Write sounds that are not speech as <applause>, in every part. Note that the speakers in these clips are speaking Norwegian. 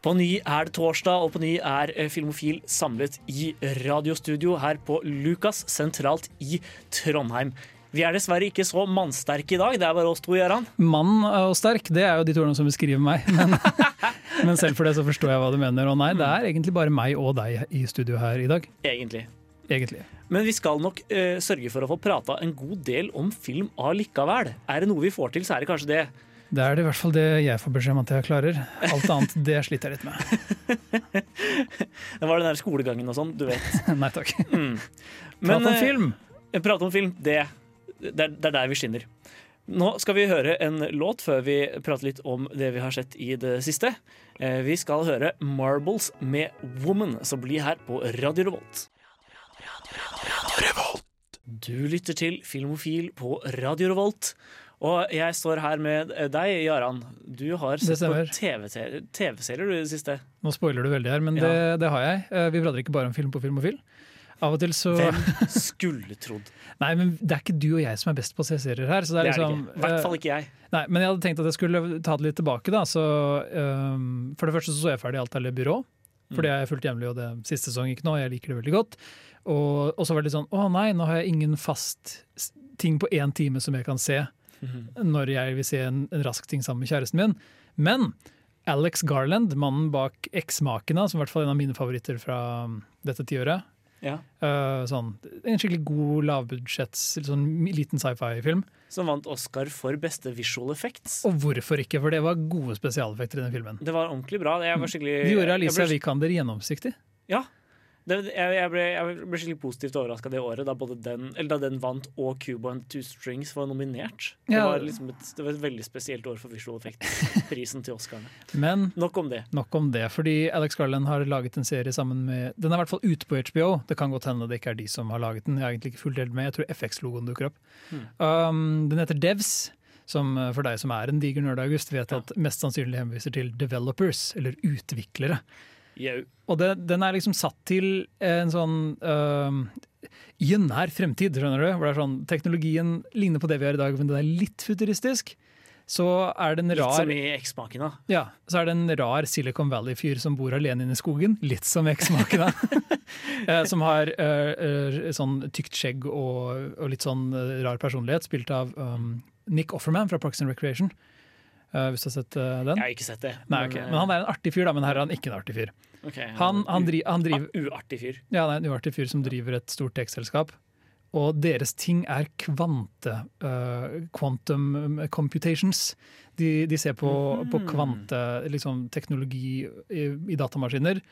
På ny er det torsdag, og på ny er eh, Filmofil samlet i radiostudio her på Lukas sentralt i Trondheim. Vi er dessverre ikke så mannsterke i dag. Det er bare oss to, Gøran. Mann og sterk, det er jo de to ordene som beskriver meg. Men, <laughs> men selv for det så forstår jeg hva du mener. Og nei, det er egentlig bare meg og deg i studio her i dag. Egentlig. Egentlig. Men vi skal nok uh, sørge for å få prata en god del om film allikevel. Er det noe vi får til, så er det kanskje det. Det er det i hvert fall det jeg får beskjed om at jeg klarer. Alt annet det sliter jeg litt med. <laughs> Det var den der skolegangen og sånn, du vet. <laughs> Nei takk. Mm. Prat om eh, film! Prate om film, det, det, er, det er der vi skinner. Nå skal vi høre en låt før vi prater litt om det vi har sett i det siste. Eh, Vi skal høre Marbles med Woman, som blir her på Radio Revolt. Radio Revolt. Du lytter til Filmofil på Radio Revolt. Og jeg står her med deg, Jaran. Du har sett på. TV-serier TV-serier du i det siste. Nå spoiler du veldig her, men Ja. det, det har jeg. Eh, Vi prater ikke bare om film på film og film. Av og til så Hvem skulle trodd? <laughs> Nei, men det er ikke du og jeg som er best på å se serier her. Så det er Det er det liksom, ikke. I hvert fall eh, ikke jeg. Nei, men jeg hadde tenkt at jeg skulle ta det litt tilbake. da så, um, For det første så, så jeg ferdig Alt er byrå. Fordi jeg har fullt jevnlig, og det siste sesong gikk nå. Jeg liker det veldig godt. Og, og så var det litt sånn Å nei, nå har jeg ingen fast ting på én time som jeg kan se når jeg vil se en, en rask ting sammen med kjæresten min. Men Alex Garland, mannen bak Eksmakene, som i hvert fall er en av mine favoritter fra um, dette tiåret. Ja. Uh, sånn, en skikkelig god lavbudsjetts sånn liten sci-fi-film. Som vant Oscar for beste visual effects. Og hvorfor ikke, for det var gode spesialeffekter i den filmen. Det var ordentlig bra. Jeg var skikkelig De gjorde Alicia ble, Vikander gjennomsiktig. Ja. Jeg, jeg, ble, jeg ble skikkelig positivt overraska det året da både den, eller da den vant og Cuba and Two Strings var nominert. Det, Ja. var liksom et, det var et veldig spesielt år for visual Effect-prisen til Oscarene. <laughs> Men Nok om det. nok om det, fordi Alex Garland har laget en serie sammen med Den er i hvert fall ute på HBO. Det kan godt hende det ikke er de som har laget den. Jeg har egentlig ikke fullt delt med. Jeg tror FX-logoen dukker opp. Mm. Um, den heter Devs. Som eh, for deg som er en diger nerd, August, vet at mest sannsynlig henviser til developers, eller utviklere. Jau. Og det, den er liksom satt til en sånn uh, I en nær fremtid, skjønner du. Hvor det er sånn, teknologien ligner på det vi har i dag, men den er litt futuristisk. Så er det en rar, Litt som i Eksmaken, da. ja, så er det en rar Silicon Valley-fyr som bor alene inne i skogen. Litt som eksmakene. <laughs> Eh, som har uh, eh, sånn tykt skjegg og, og litt sånn eh, rar personlighet, spilt av um, Nick Offerman fra Parks and Recreation. Uh, hvis du har sett uh, den? Jeg har ikke sett det. Nei, okay. Men han er en artig fyr, da, men her er han ikke en artig fyr. Ok, Han, han, dri, han driver ah, Uartig fyr. ja, det er en uartig fyr som driver et stort tekstselskap. Og deres ting er kvante. uh, quantum computations. De, de ser på, på kvante liksom, teknologi i, i datamaskiner.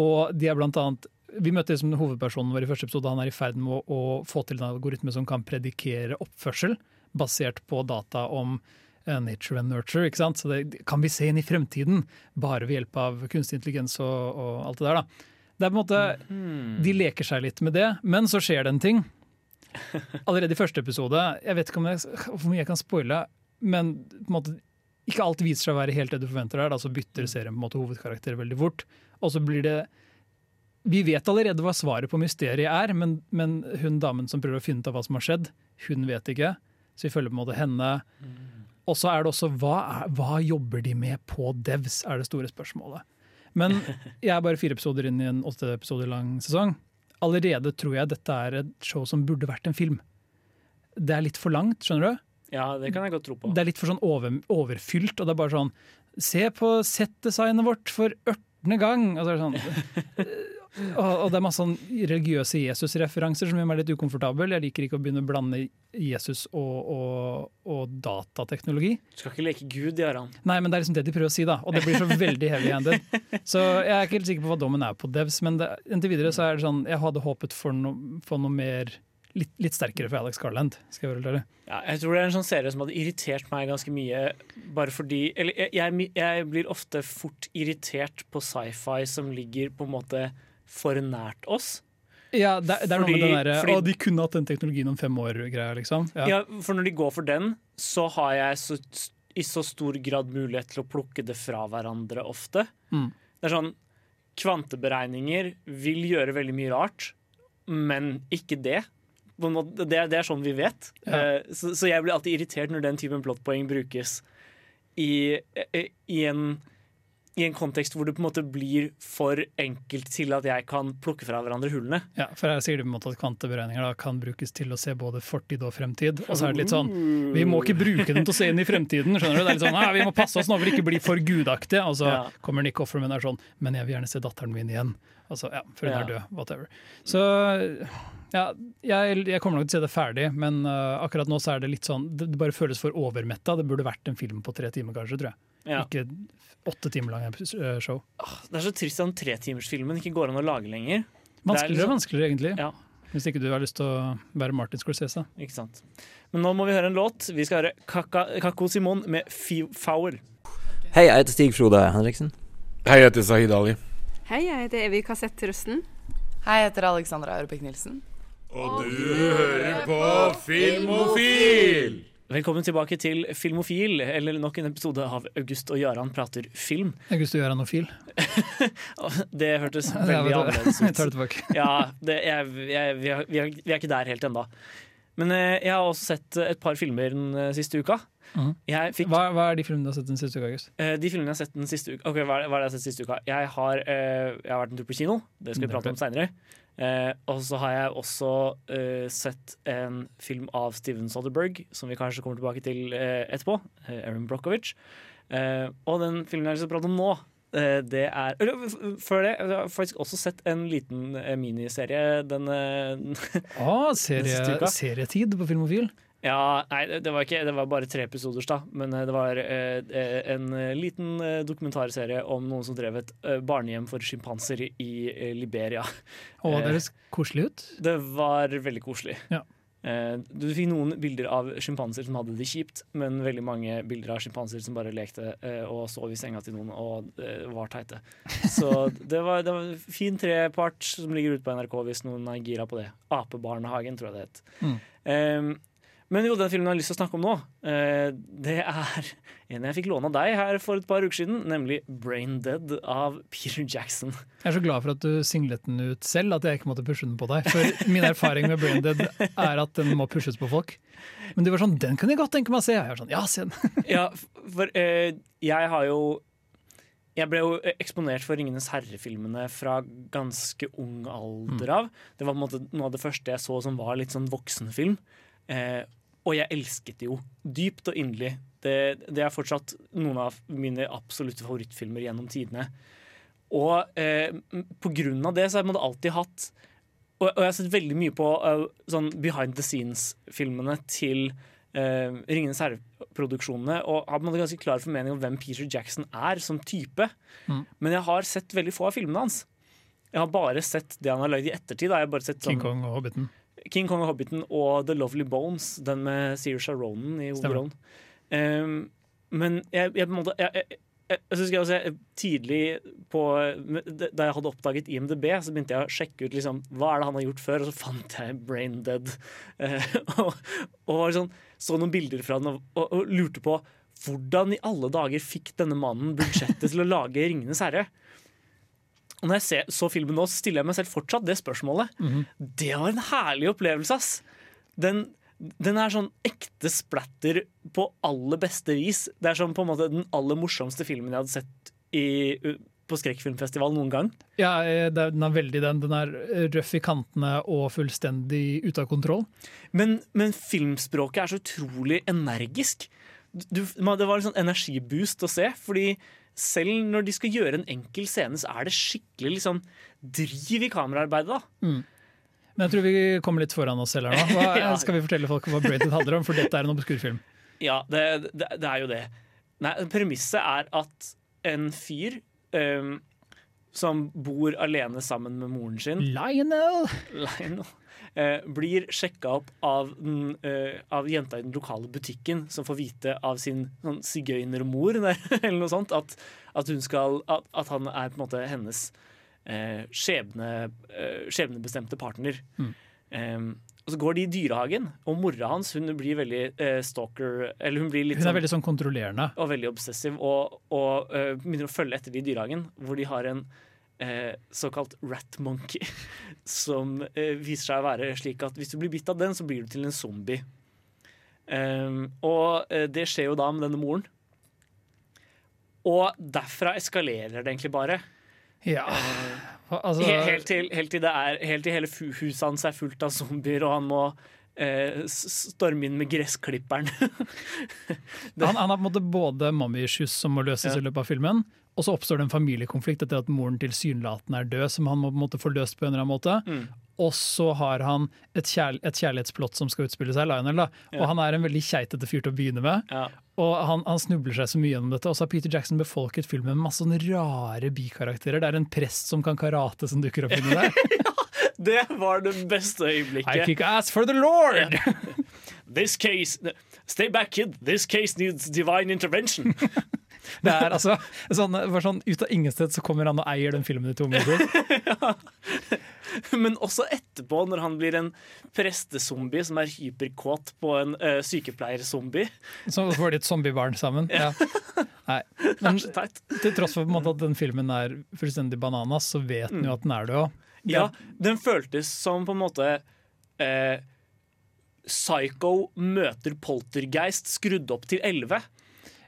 Og de er blant annet Vi møtte liksom hovedpersonen vår i første episode. Han er i ferd med å, å få til en algoritme som kan predikere oppførsel basert på data om nature and nurture. ikke sant? Så det kan vi se inn i fremtiden, bare ved hjelp av kunstig intelligens og, og alt det der. da. Det er på en måte, De leker seg litt med det, men så skjer det en ting. <laughs> Allerede i første episode, jeg vet ikke om jeg, hvor mye jeg kan spoile, men på en måte, ikke alt viser seg å være helt det du forventer. Der, da, så bytter serien på en måte hovedkarakter veldig fort. Og så blir det Vi vet allerede hva svaret på mysteriet er, men, men hun damen som prøver å finne ut av hva som har skjedd, hun vet ikke. Så vi følger på en måte henne. Og så er det også hva, er, hva jobber de med på Devs, er det store spørsmålet. Men <laughs> jeg er bare fire episoder inn i en åtte episoder lang sesong. Allerede tror jeg dette er et show som burde vært en film. Det er litt for langt, skjønner du? Ja, det kan jeg godt tro på. Det er litt for sånn over, overfylt, og det er bare sånn Se på settdesignet vårt for ørtende gang! Og, så er det sånn, <laughs> og, det er masse sånn religiøse Jesus-referanser som gjør meg litt ukomfortabel. Jeg liker ikke å begynne å blande Jesus og, og, og datateknologi. Du skal ikke leke Gud, Jaran. Nei, men det er liksom det de prøver å si, da. Og det blir så veldig heavy-handed. Så jeg er ikke helt sikker på hva dommen er på Devs, men det, inntil videre så er det sånn Jeg hadde håpet for, no, for noe mer litt, litt sterkere for Alex Garland. skal jeg være. Ja, jeg tror det er en sånn serie som hadde irritert meg ganske mye. Bare fordi Eller jeg, jeg, jeg blir ofte fort irritert på sci-fi som ligger på en måte for nært oss. Ja, det, det er noe med den derre fordi- Å, de kunne hatt den teknologien om fem år-greia, liksom. Ja. Ja. For når de går for den, så har jeg så, i så stor grad mulighet til å plukke det fra hverandre ofte. Mm. Det er sånn Kvanteberegninger vil gjøre veldig mye rart, men ikke det. Måte, det, er- det er sånn vi vet. Ja. Eh, Så, så jeg blir alltid irritert når den typen plottpoeng brukes i, eh, i, en, i en kontekst hvor det på en måte blir for enkelt til at jeg kan plukke fra hverandre hullene. Ja, for her sier du på en måte at kvanteberegninger da, kan brukes til å se både fortid og fremtid. Og så er det litt sånn Vi må ikke bruke dem til å se inn i fremtiden. skjønner du? Det er litt sånn, «Ah, Vi må passe oss nå for ikke bli for gudaktige. Og så Ja. kommer Nick Offerman og er sånn Men jeg vil gjerne se datteren min igjen. Altså, ja, For hun Ja. er død. Whatever. Så ja, jeg, jeg kommer nok til å se det ferdig, men uh, akkurat nå så er det litt sånn Det, det bare føles for overmetta. Det burde vært en film på tre timer, kanskje. tror jeg. Ja. Ikke åtte timer lang uh, show. Det er så trist at den tretimersfilmen ikke går an å lage lenger. Vanskeligere og liksom- vanskeligere, egentlig. Ja. Hvis ikke du har lyst til å være Martin Scorsese. Ikke sant? Men nå må vi høre en låt. Vi skal høre Kaka, Kako Simon med Foul. Hei, jeg heter Stig Frode Henriksen. Hei, jeg heter Sahid Ali. Hei, jeg heter Evy Kassett Røsten. Hei, jeg heter Alexandra Aurebekk Nilsen. Og du hører på Filmofil! Velkommen tilbake til Filmofil, eller nok en episode av August og Jaran prater film. <laughs> August og Jaran og fil. Det hørtes <laughs> veldig annerledes ut. <laughs> Jeg tar det tilbake. Ja, det, jeg, jeg, vi, er, vi, er, er ikke der helt ennå. Men eh, jeg har også sett et par filmer den eh, siste uka. Mm. Fikk Hva, hva er de filmene du har sett den siste uka, August? Eh, de filmene jeg har sett den siste uka Ok, hva er det, hva er det jeg har sett siste uka? Jeg har, eh, jeg har vært en tur på kino. Det skal vi er prate om seinere. Eh, og så har jeg også eh, sett en film av Steven Soderberg, som vi kanskje kommer tilbake til eh, etterpå. Eh, Aaron Brockovich. Eh, og den filmen jeg har lyst til å prate om nå, eh, det er eller, Før det, jeg har faktisk også sett en liten miniserie. denne, ah, serie, uka? serietid på Filmofil. Ja, nei, det- var, ikke, det var bare tre episoders, da. Men eh, det var eh, eh, en eh, liten dokumentarserie om noen som drev et eh, barnehjem for sjimpanser i Liberia. Og det høres koselig ut. Det var veldig koselig. Ja. Eh, Du fikk noen bilder av sjimpanser som hadde det kjipt, men veldig mange bilder av sjimpanser som bare lekte eh, og sov i senga til noen og var teite. Så <laughs> det var, det var fin trepart som ligger ute på NRK hvis noen er gira på det. Apebarnehagen, tror jeg det het. Mm. Eh, men jo, den filmen jeg har lyst til å snakke om nå, eh, det er en jeg fikk låne av deg her for et par uker siden, nemlig Brain Dead av Peter Jackson. Jeg er så glad for at du singlet den ut selv, at jeg ikke måtte pushe den på deg. For min erfaring med Braindead er at den må pushes på folk. Men du var sånn 'den kunne jeg godt tenke meg å se'. Jeg var sånn, ja, se den. <laughs> Ja, for eh, jeg har jo Jeg ble jo eksponert for Ringenes herre-filmene fra ganske ung alder av. Det var på en måte noe av det første jeg så som var litt sånn voksenfilm. Eh, og jeg elsket det jo dypt og inderlig. Det, det er fortsatt noen av mine absolutte favorittfilmer gjennom tidene. Og eh, på grunn av det så har jeg på alltid hatt Og, og jeg har sett veldig mye på uh, sånn behind the scenes-filmene til uh, Ringenes herre-produksjonene, og har man en ganske klar formening om hvem Peter Jackson er som type. Mm. Men jeg har sett veldig få av filmene hans. Jeg har bare sett det han har lagd i ettertid. Da. Jeg har bare sett King sånn, Kong og Hobbiten. King Kong og Hobbiten og The Lovely Bones, den med Saoirse Ronan i hovedrollen. Um, men jeg, jeg på en måte jeg, jeg, jeg, jeg jeg tidlig på Da jeg hadde oppdaget IMDb, så begynte jeg å sjekke ut liksom, hva er det han har gjort før, og så fant jeg Brain Dead. Uh, <laughs> og, og var sånn, så noen bilder fra den og, og, og lurte på hvordan i alle dager fikk denne mannen budsjettet til å lage 'Ringenes herre'? Og når jeg ser, så filmen nå, så stiller jeg meg selv fortsatt det spørsmålet. Mhm. Det var en herlig opplevelse, ass! Den, den er sånn ekte splatter på aller beste vis. Det er sånn på en måte den aller morsomste filmen jeg hadde sett i, på skrekkfilmfestival noen gang. Ja, eh, det den er veldig den. Den er eh, røff i kantene og fullstendig ute av kontroll. Men, men filmspråket er så utrolig energisk. Du, det var en sånn energiboost å se, fordi selv når de skal gjøre en enkel scene, så er det skikkelig liksom driv i kameraarbeidet. da. Men jeg tror vi kommer litt foran oss selv her nå. <laughs> Hva. Skal vi fortelle folk hva Braided handler om? For dette er en obskurfilm. Ja, det, det, det er jo det. Nei, Premisset er at en fyr um, som bor alene sammen med moren sin, Lionel! Lionel, blir sjekka opp av, den, eh, av jenta i den lokale butikken, som får vite av sin sånn, sigøynermor <laughs> eller noe sånt, at, at, hun skal, at, at han er på en måte hennes eh, skjebne, eh, skjebnebestemte partner. Mm. Eh, og så går de i dyrehagen, og mora hans hun blir veldig eh, stalker Eller hun blir litt Hun er sånn veldig sånn kontrollerende. og veldig obsessiv, og, og uh, begynner å følge etter de i dyrehagen, hvor de har en eh, såkalt rat monkey, <laughs> som eh, viser seg å være slik at hvis du blir bitt av den, så blir du til en zombie. Ehm, og eh, det skjer jo da med denne moren. Og derfra eskalerer det egentlig bare. Ja. Altså, He- helt, til, helt, til det er, helt til hele huset hans er fullt av zombier, og han må eh, storme inn med gressklipperen. <laughs> han, han har på en måte både mommy issues som må løses Ja. i løpet av filmen, og så oppstår det en familiekonflikt etter at moren tilsynelatende er død, som han må på en måte få løst på en eller annen måte. Mm. Og så har han et, kjærl et kjærlighetsplott som skal utspille seg, Lionel. da. Og Ja. han er en veldig keitete fyr til å begynne med. Ja. Og han, han snubler seg så mye gjennom dette. Og så har Peter Jackson befolket filmen med masse sånne rare bikarakterer. Det er en prest som kan karate som dukker opp inni <laughs> der. Det var det beste øyeblikket. I kick ass for the Lord! This case Stay back, kid. This case needs divine intervention. <laughs> Det er altså sånn, sånn, Ut av ingensteds så kommer han og eier den filmen i to minutter. <laughs> Men også etterpå, når han blir en prestezombie som er hyperkåt på en uh, sykepleierzombie. Så får de et zombiebarn sammen. Ja. Nei. <laughs> Men til tross for måte, at den filmen er fullstendig bananas, så vet den jo at den er det òg. Ja, den føltes som på en måte eh, Psycho møter Poltergeist skrudd opp til 11.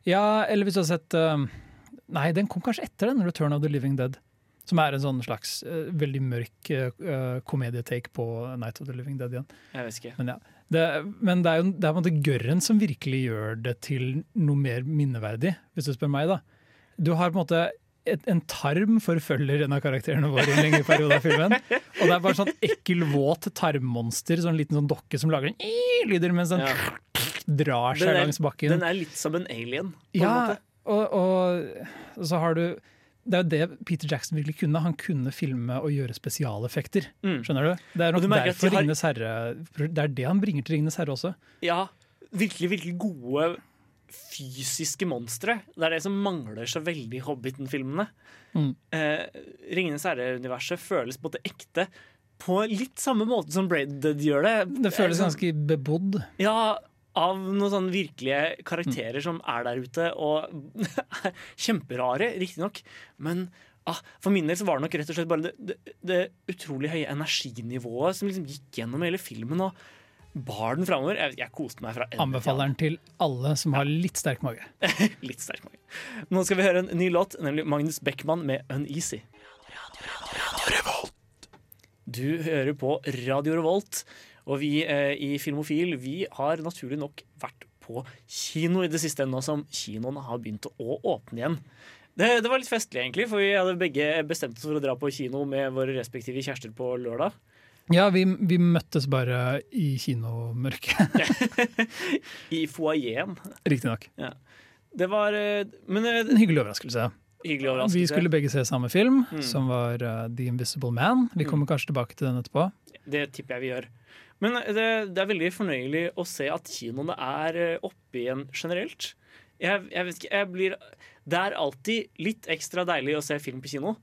Ja, eller hvis du har sett uh, Nei, den kom kanskje etter den, Return of the Living Dead. Som er en sånn slags uh, veldig mørk uh, komedietake på Night of the Living Dead igjen. Jeg vet ikke. Men, ja. det, men det er jo det er på en måte Gørren som virkelig gjør det til noe mer minneverdig, hvis du spør meg. da. Du har på en måte et, en tarm forfølger en av karakterene våre i en lengre periode av filmen. Og det er bare sånn ekkel, våt tarmmonster, sånn liten sånn dokke som lager en lyder mens den Ja. drar seg Den er- langs bakken. Den er litt som en alien. På en måte. og, og så har du Det er jo det Peter Jackson virkelig kunne. Han kunne filme og gjøre spesialeffekter. Mm. Skjønner du? Det er nok du merker de har- herre Det er det han bringer til Ringenes herre også. Ja, virkelig, virkelig gode fysiske monstre. Det er det som mangler så veldig i Hobbiten-filmene. Mm. Eh, Ringenes herre-universet føles både ekte på litt samme måte som Braided gjør det. Det føles Eh, sånn- ganske bebodd. Ja, av noen sånne virkelige karakterer som er der ute, og er <laughs> kjemperare, riktignok. Men ah, for min del så var det nok rett og slett bare det, det, det utrolig høye energinivået som liksom gikk gjennom hele filmen og bar den framover. Jeg, jeg koste meg fra ende til Anbefaler den til alle som har litt sterk mage. <laughs> Litt sterk mage. Nå skal vi høre en ny låt, nemlig Magnus Beckmann med 'Uneasy'. Du hører på Radio Revolt, og vi eh, i Filmofil vi har naturlig nok vært på kino i det siste, nå som kinoen har begynt å åpne igjen. Det, det var litt festlig, egentlig, for vi hadde begge bestemt oss for å dra på kino med våre respektive kjærester på lørdag. Ja, vi, vi møttes bare i kinomørket, <laughs> I foajeen. riktignok. Det var eh, Men eh, En hyggelig overraskelse. hyggelig overraskelse. Vi skulle begge se samme film, Mm. som var uh, The Invisible Man. Vi kommer kanskje tilbake til den etterpå. Det tipper jeg vi gjør. Men det, det er veldig fornøyelig å se at kinoene er eh, oppe igjen generelt. Jeg, jeg vet ikke, jeg blir Det er alltid litt ekstra deilig å se film på kino.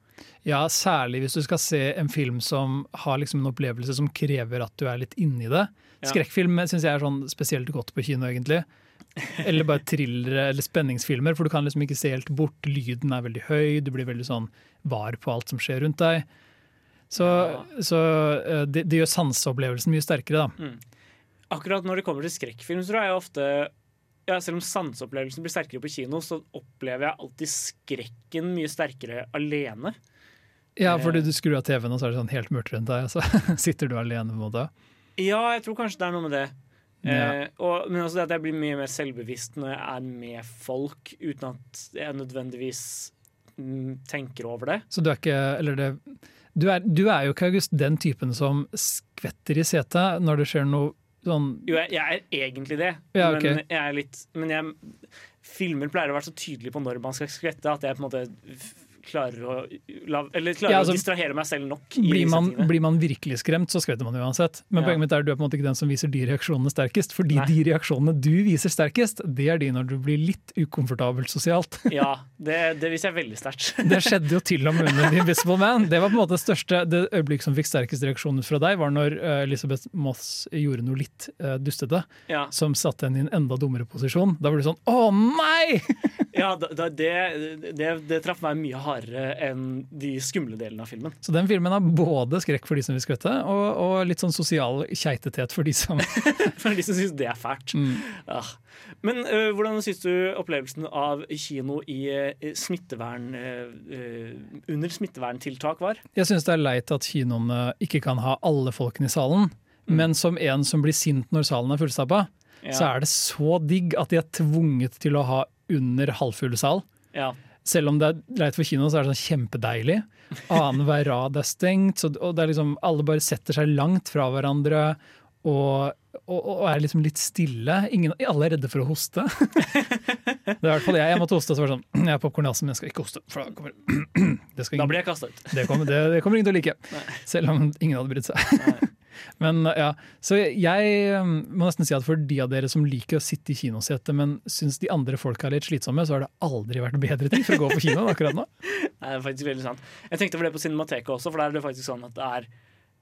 Ja, særlig hvis du skal se en film som har liksom en opplevelse som krever at du er litt inni det. Skrekkfilm syns jeg er sånn spesielt godt på kino, egentlig. Eller bare thrillere eller spenningsfilmer, for du kan liksom ikke se helt bort. Lyden er veldig høy, du blir veldig sånn var på alt som skjer rundt deg. Så, Ja. så eh, det, det gjør sanseopplevelsen mye sterkere, da. Akkurat når det kommer til skrekkfilm, så tror jeg ofte ja, Selv om sanseopplevelsen blir sterkere på kino, så opplever jeg alltid skrekken mye sterkere alene. Ja, fordi du skrur av TV-en, og så er det sånn helt mørkt rundt deg, og så <laughs> sitter du alene på en måte. Ja, jeg tror kanskje det er noe med det. Ja. Eh, og, men også det at jeg blir mye mer selvbevisst når jeg er med folk, uten at jeg nødvendigvis mm, tenker over det. Så du er ikke Eller det du er, du er jo ikke August den typen som skvetter i setet når det skjer noe sånn Jo, jeg, jeg er egentlig det, Ja, okay. men jeg er litt Men jeg, filmer pleier å være så tydelige på når man skal skvette, at jeg på en måte klarer å, la, eller klarer Ja, altså, å distrahere meg selv nok. Blir man, blir man virkelig skremt, så skvetter man uansett. Men Ja. poenget mitt er at du er på en måte ikke den som viser de reaksjonene sterkest. Fordi Nei. de reaksjonene du viser sterkest, det er de når du blir litt ukomfortabelt sosialt. <laughs> Ja, det, det viser jeg veldig sterkt. <laughs> Det skjedde jo til og med under The Invisible Man. Det var på en måte det største Det øyeblikket som fikk sterkest reaksjon fra deg, var når Elisabeth Elizabeth Moss gjorde noe litt uh, dustete, Ja, som satte henne i en enda dummere posisjon. Da var du sånn Å nei! ja da, da, det, det, det traff meg mye hardere enn de skumle delene av filmen. Så den filmen har både skrekk for de som vil skvette, og, og litt sånn sosial keitethet for de som <laughs> For de som syns det er fælt. Mm. Ja. Men uh, hvordan syns du opplevelsen av kino i uh, smittevern øh, under smitteverntiltak var? Jeg syns det er leit at kinoene ikke kan ha alle folkene i salen. Men som en som blir sint når salen er fullstappa, Ja. så er det så digg at de er tvunget til å ha under halvfull sal. Ja. Selv om det er leit for kino, så er det sånn kjempedeilig. Annenhver rad er stengt, så, og det er liksom, alle bare setter seg langt fra hverandre. Og, og, og er liksom litt stille. Ingen, alle er redde for å hoste. <laughs> det er i hvert fall jeg. Jeg måtte hoste, så var det sånn Jeg har popkorn i halsen, men jeg skal ikke hoste. For da kommer <clears throat> det, skal Da blir jeg kasta ut. det, kommer, det, det kommer ingen til å like. Selv om ingen hadde brydd seg. Men ja, Så jeg um, må nesten si at for de av dere som liker å sitte i kinosetet, men syns de andre folka er litt slitsomme, så har det aldri vært bedre ting for å gå på kino akkurat nå. <laughs> Det er faktisk veldig sant. Jeg tenkte over det på Cinemateket også, for der er det faktisk sånn at det er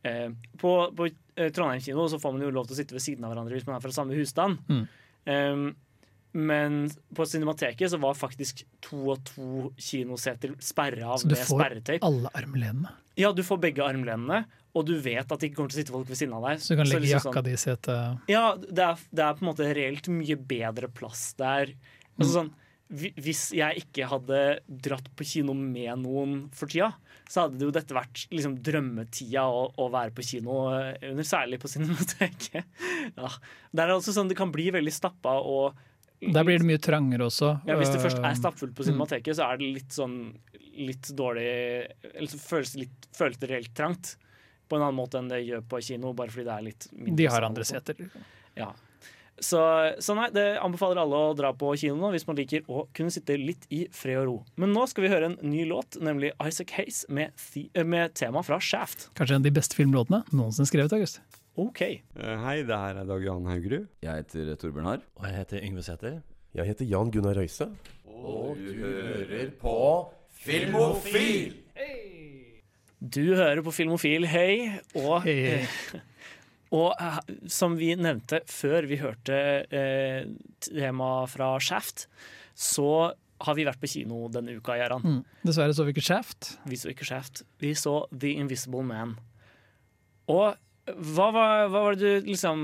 eh, På, på eh, Trondheim kino så får man jo lov til å sitte ved siden av hverandre hvis man er fra samme husstand. Mm. Um, men på Cinemateket så var faktisk to og to kinoseter sperra av Så du får alle armlenene. Ja, du får begge armlenene, og du vet at det ikke kommer til å sitte folk ved siden av deg. Så du kan legge liksom jakka di i setet. Ja, det er, det er på en måte reelt mye bedre plass der. Altså sånn, hvis jeg ikke hadde dratt på kino med noen for tida, så hadde det jo dette vært liksom drømmetida å, å være på kino eh, under, særlig på Cinemateket. <laughs> Ja. Det er altså sånn det kan bli veldig stappa og Der blir det mye trangere også. ja, Hvis det først er stappfullt på Cinemateket, så er det litt sånn litt dårlig Eller så føles det, litt, føles det reelt trangt. På en annen måte enn det gjør på kino, bare fordi det er litt mindre De har andre seter. Ja. Så, så nei, det anbefaler alle å dra på kino nå hvis man liker å kunne sitte litt i fred og ro. Men nå skal vi høre en ny låt, nemlig Isaac Hayes med, eh, med tema fra Shaft. Kanskje en av de beste filmlåtene noensinne skrevet. August. OK. Eh, Hei, det her er Dag Johan Haugerud. Jeg heter Torbjørn Harr. Og jeg heter Yngve Sæther. Jeg heter Jan Gunnar Røise. Og du hører på Filmofil! Du hører på Filmofil, hei. Og, hey. eh, <laughs> og eh, som vi nevnte før vi hørte eh, temaet fra Shaft, så har vi vært på kino denne uka, Gjeran. Mm. Dessverre så vi ikke Shaft. Vi så ikke Shaft. Vi så The Invisible Man. Og hva var, hva var det du liksom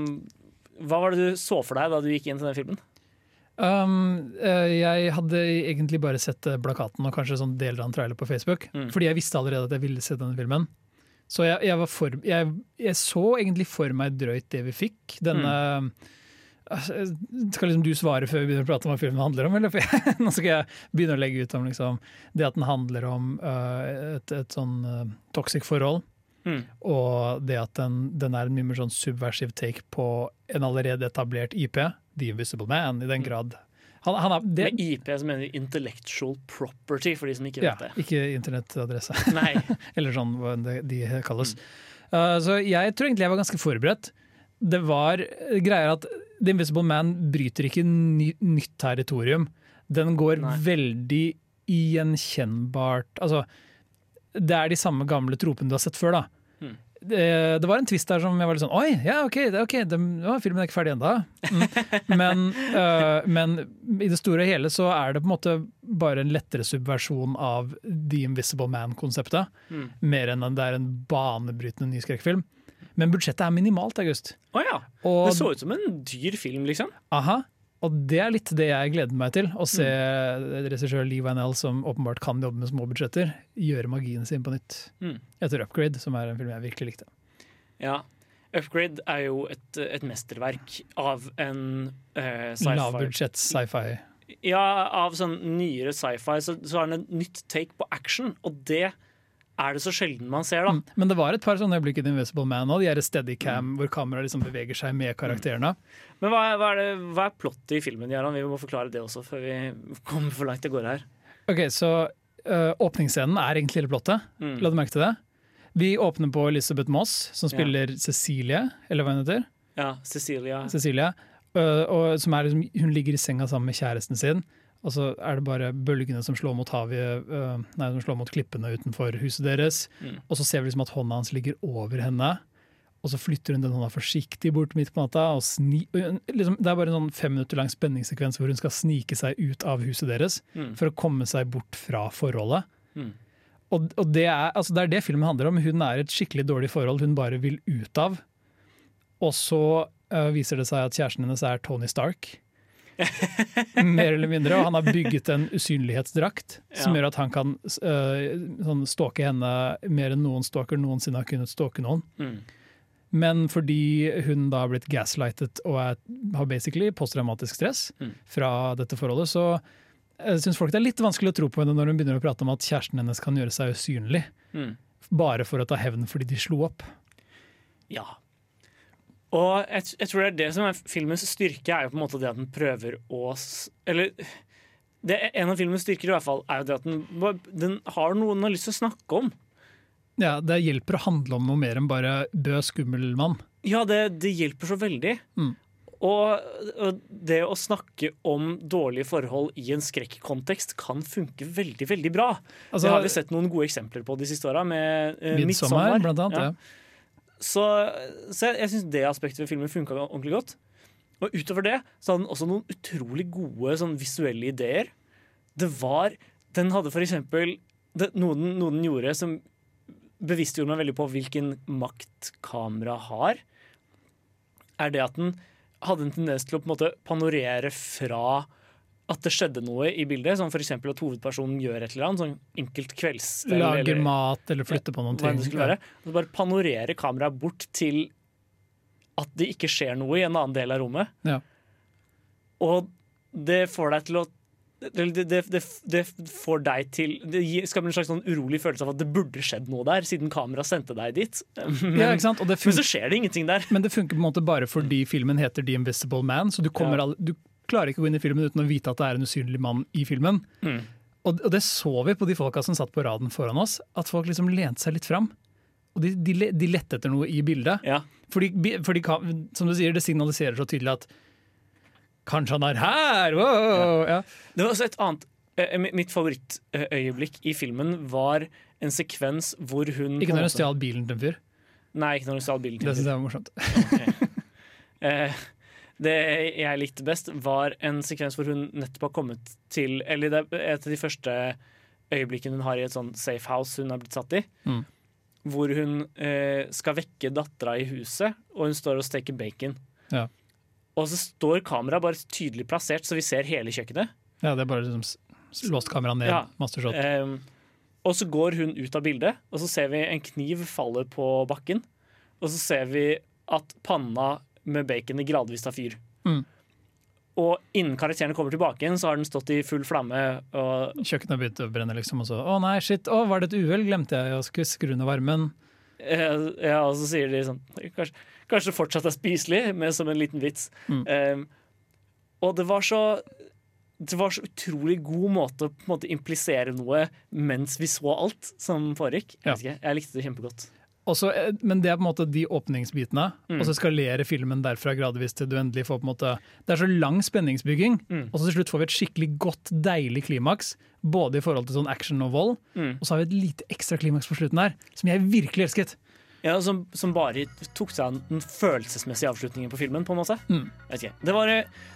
Hva var det du så for deg da du gikk inn til den filmen? Um, eh, jeg hadde egentlig bare sett eh, plakaten og kanskje sånn deler av en trailer på Facebook. Mm. Fordi jeg visste allerede at jeg ville se denne filmen. Så jeg, jeg, var for, jeg, jeg så egentlig for meg drøyt det vi fikk. Denne mm. Skal liksom du svare før vi begynner å prate om hva filmen handler om? Eller? <laughs> Nå skal jeg begynne å legge ut om liksom, det at den handler om uh, et, et sånn uh, toxic forhold. Mm. Og det at den, den er en mye mer sånn subversive take på en allerede etablert IP, The Invisible Man, i den grad han, han er, det, Med IP som mener intellectual property, for de som ikke ja, vet det. ikke internettadresse, <laughs> Nei. <laughs> eller sånn hva de kalles. Uh, så jeg tror egentlig jeg var ganske forberedt. Det var greier at The Invisible Man bryter ikke ny, nytt territorium. Den går Nei. veldig gjenkjennbart Altså, det er de samme gamle tropene du har sett før, da. Mm. Det, det var en twist der som jeg var litt sånn Oi, ja, OK, det, okay det, ja, filmen er ikke ferdig ennå. Mm. <laughs> Men, uh, men i det store og hele så er det på en måte bare en lettere subversjon av The Invisible Man-konseptet. Mm. Mer enn at det er en banebrytende ny skrekkfilm. Men budsjettet er minimalt, August. Å ja. Og, Det så ut som en dyr film, liksom. aha, og det er litt det jeg gleder meg til. Å se regissør Lee Vanell, som åpenbart kan jobbe med små budsjetter, gjøre magien sin på nytt. Mm. Etter Upgrade, som er en film jeg virkelig likte. Ja. Upgrade er jo et, et mesterverk av en uh, sci-fi Lavbudsjett sci-fi. Ja, av sånn nyere sci-fi så, så er det et nytt take på action, og det er det så sjelden man ser, da. Mm. Men det var et par sånne øyeblikk i The Invisible Man òg, de her steadycam hvor kameraet liksom beveger seg med karakterene. Men hva, er- hva er, det, hva er plottet i filmen, Jaran? Vi må forklare det også før vi kommer for langt det går her. Ok, så eh, åpningsscenen er egentlig hele plottet. Mm. La du merke til det? Vi åpner på Elizabeth Moss, som spiller Cecilie, eller hva hun heter. Ja, Cecilia. Cecilia. øh, og som er liksom, hun ligger i senga sammen med kjæresten sin, og så er det bare bølgene som slår mot havet, uh, nei, som slår mot klippene utenfor huset deres. Mm. Og så ser vi liksom at hånda hans ligger over henne, og så flytter hun den hånda forsiktig bort midt på natta. Og sni, øh, liksom, det er bare en sånn fem minutter lang spenningssekvens hvor hun skal snike seg ut av huset deres Mm. for å komme seg bort fra forholdet. Mm. Og, og det, er, altså det er det filmen handler om. Hun er et skikkelig dårlig forhold hun bare vil ut av. Og så uh, viser det seg at kjæresten hennes er Tony Stark. Mer eller mindre. Og han har bygget en usynlighetsdrakt som Ja. gjør at han kan uh, sånn stalke henne mer enn noen stalker noensinne har kunnet stalke noen. Mm. Men fordi hun da har blitt gaslightet og er, har basically posttraumatisk stress Mm. fra dette forholdet, så jeg syns folk det er litt vanskelig å tro på henne når hun begynner å prate om at kjæresten hennes kan gjøre seg usynlig. Mm. Bare for å ta hevn fordi de slo opp. Ja. Og jeg, jeg tror det er det som er filmens styrke, er jo på en måte det at den prøver å Eller det, en av filmens styrker i hvert fall er jo det at den, den har noe den har lyst til å snakke om. Ja, Det hjelper å handle om noe mer enn bare bø, skummel mann. Ja, det, det hjelper så veldig. Mm. Og, og det å snakke om dårlige forhold i en skrekkontekst kan funke veldig veldig bra. Altså, det har vi sett noen gode eksempler på de siste åra, med uh, Midtsommer, blant annet. Ja. Ja. Så, så jeg, jeg syns det aspektet ved filmen funka ordentlig godt. Og utover det så hadde den også noen utrolig gode sånn, visuelle ideer. Det var Den hadde for eksempel det, noe, den, noe den gjorde som bevisstgjorde meg veldig på hvilken makt kamera har, er det at den hadde en tendens til å på en måte panorere fra at det skjedde noe i bildet, som f.eks. at hovedpersonen gjør et eller annet, sånn enkelt kveldsstell. Lager eller- mat eller flytter på noen ting. være. Og så bare panorere kameraet bort til at det ikke skjer noe i en annen del av rommet. Ja. Og det får deg til å det, det, det, det, får deg til Det skaper en slags sånn urolig følelse av at det burde skjedd noe der, siden kameraet sendte deg dit. Men, Ja, det men så skjer det ingenting der. men det funker på en måte bare fordi filmen heter The Invisible Man, så du, kommer Ja. all, du klarer ikke å gå inn i filmen uten å vite at det er en usynlig mann i filmen. Mm. Og, og det så vi på de folka som satt på raden foran oss, at folk liksom lente seg litt fram. Og de, de, de lette etter noe i bildet. Ja. Fordi, fordi som du sier, det signaliserer så tydelig at Kanskje han er her! Wow! Ja. Det var også et annet eh, Mitt favorittøyeblikk i filmen var en sekvens hvor hun Ikke når hun stjal bilen til en fyr. Nei, ikke når hun stjal bilen. til Det syns jeg var morsomt. <laughs> Eh, det jeg likte best, var en sekvens hvor hun nettopp har kommet til Eller det er et av de første øyeblikkene hun har i et sånn safe house hun har blitt satt i. Mm. Hvor hun eh, skal vekke dattera i huset, og hun står og steker bacon. Ja. Og så står kameraet bare tydelig plassert, så vi ser hele kjøkkenet. Ja, det er bare liksom låst kameraet ned. Ja. Master shot. Ehm, og så går hun ut av bildet, og så ser vi en kniv falle på bakken. Og så ser vi at panna med baconet gradvis tar fyr. Mm. Og innen karakterene kommer tilbake igjen, så har den stått i full flamme. Og, Kjøkkenet begynte å brenne, liksom. Og så å nei, shit, å, var det et uhell? Glemte jeg å skru skru ned varmen? eh, ja, og så sier de sånn Kanskje, kanskje det fortsatt er spiselig, men som en liten vits. Mm. Um, og det var så det var så utrolig god måte å måte implisere noe mens vi så alt som foregikk. Jeg, Ja. jeg likte det kjempegodt. Også, eh, men det er på en måte de åpningsbitene, Mm. og så skalerer filmen derfra gradvis til du endelig får på en måte Det er så lang spenningsbygging, Mm. og så til slutt får vi et skikkelig godt, deilig klimaks. Både i forhold til sånn action og vold, Mm. og så har vi et lite ekstra klimaks på slutten her, som jeg virkelig elsket. Ja, som, som bare tok seg av den følelsesmessige avslutningen på filmen. på en måte. Mm. Det, var,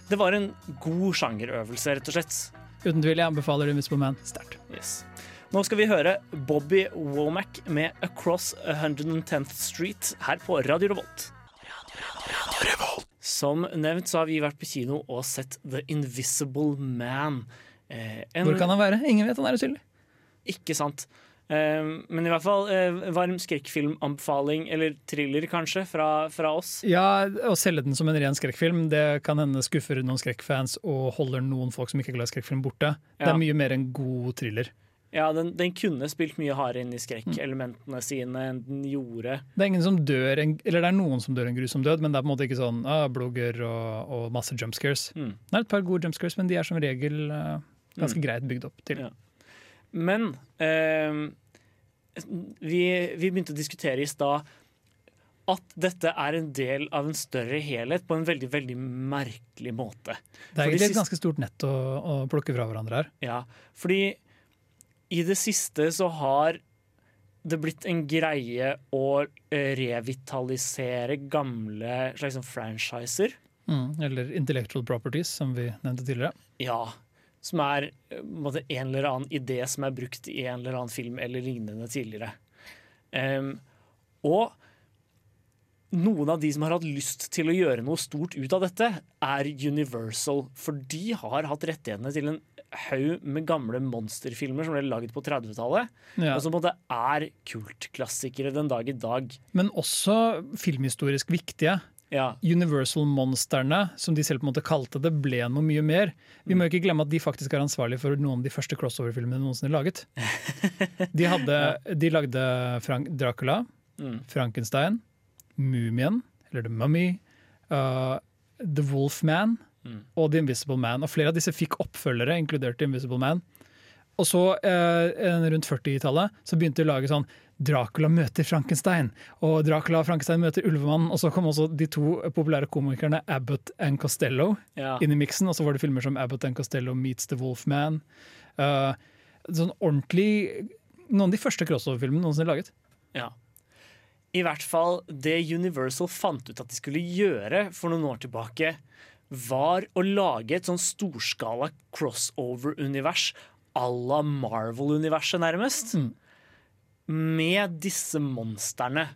det var en god sjangerøvelse, rett og slett. Uten tvil, jeg anbefaler Invisible Man sterkt. Yes. Nå skal vi høre Bobby Womack med 'Across 110th Street' her på Radio Revolt. Som nevnt så har vi vært på kino og sett The Invisible Man. Eh, en- Hvor kan han være? Ingen vet han er usynlig. Ikke sant. Eh, men i hvert fall eh, varm skrekkfilmanbefaling, eller thriller kanskje, fra, fra oss. Ja, Å selge den som en ren skrekkfilm det kan hende skuffer noen skrekkfans og holder noen folk som ikke er glad i skrekkfilm, borte. Det er mye mer en god thriller. Ja, den, den kunne spilt mye hardere inn i skrekkelementene sine enn den gjorde. Det er ingen som dør Eller det er noen som dør en grusom død, men det er på en måte ikke sånn ah, blogger og, og masse jumpscares. Mm. Det er et par gode jumpscares, men de er som regel uh, ganske Mm. greit bygd opp til. Ja. Men eh, vi, vi begynte å diskutere i stad at dette er en del av en større helhet på en veldig veldig merkelig måte. Det er egentlig et ganske stort nett å, å plukke fra hverandre her. Ja, fordi i det siste så har det blitt en greie å eh, revitalisere gamle slags sånn franchiser. Mm, eller intellectual properties, som vi nevnte tidligere. Ja. Som er eh, en, måte, en eller annen idé som er brukt i en eller annen film eller lignende tidligere. Um, og noen av de som har hatt lyst til å gjøre noe stort ut av dette, er Universal. For de har hatt rettighetene til en haug med gamle monsterfilmer som ble laget på 30-tallet. Ja. Og som på en måte er kultklassikere den dag i dag. Men også filmhistorisk viktige. Ja. Universal-monsterne, som de selv på en måte kalte det, ble noe mye mer. Vi må jo ikke glemme at de faktisk er ansvarlige for noen av de første crossover-filmene noensinne laget. De, hadde, <laughs> de lagde Frank Dracula, Mm. Frankenstein, Mumien, eller The Mummy, uh, The Wolfman Mm. og The Invisible Man. Og flere av disse fikk oppfølgere, inkludert The Invisible Man. Og så, eh, rundt 40-tallet, så begynte de å lage sånn Dracula møter Frankenstein, og Dracula og Frankenstein møter Ulvemannen. Og så kom også de to populære komikerne Abbott and Costello Ja. inn i miksen. Og så var det filmer som Abbott and Costello meets The Wolfman. Uh, sånn ordentlig Noen av de første crossover-filmene noensinne laget. Ja. I hvert fall det Universal fant ut at de skulle gjøre for noen år tilbake, var å lage et sånn storskala crossover-univers à la Marvel-universet, nærmest. Med disse monstrene.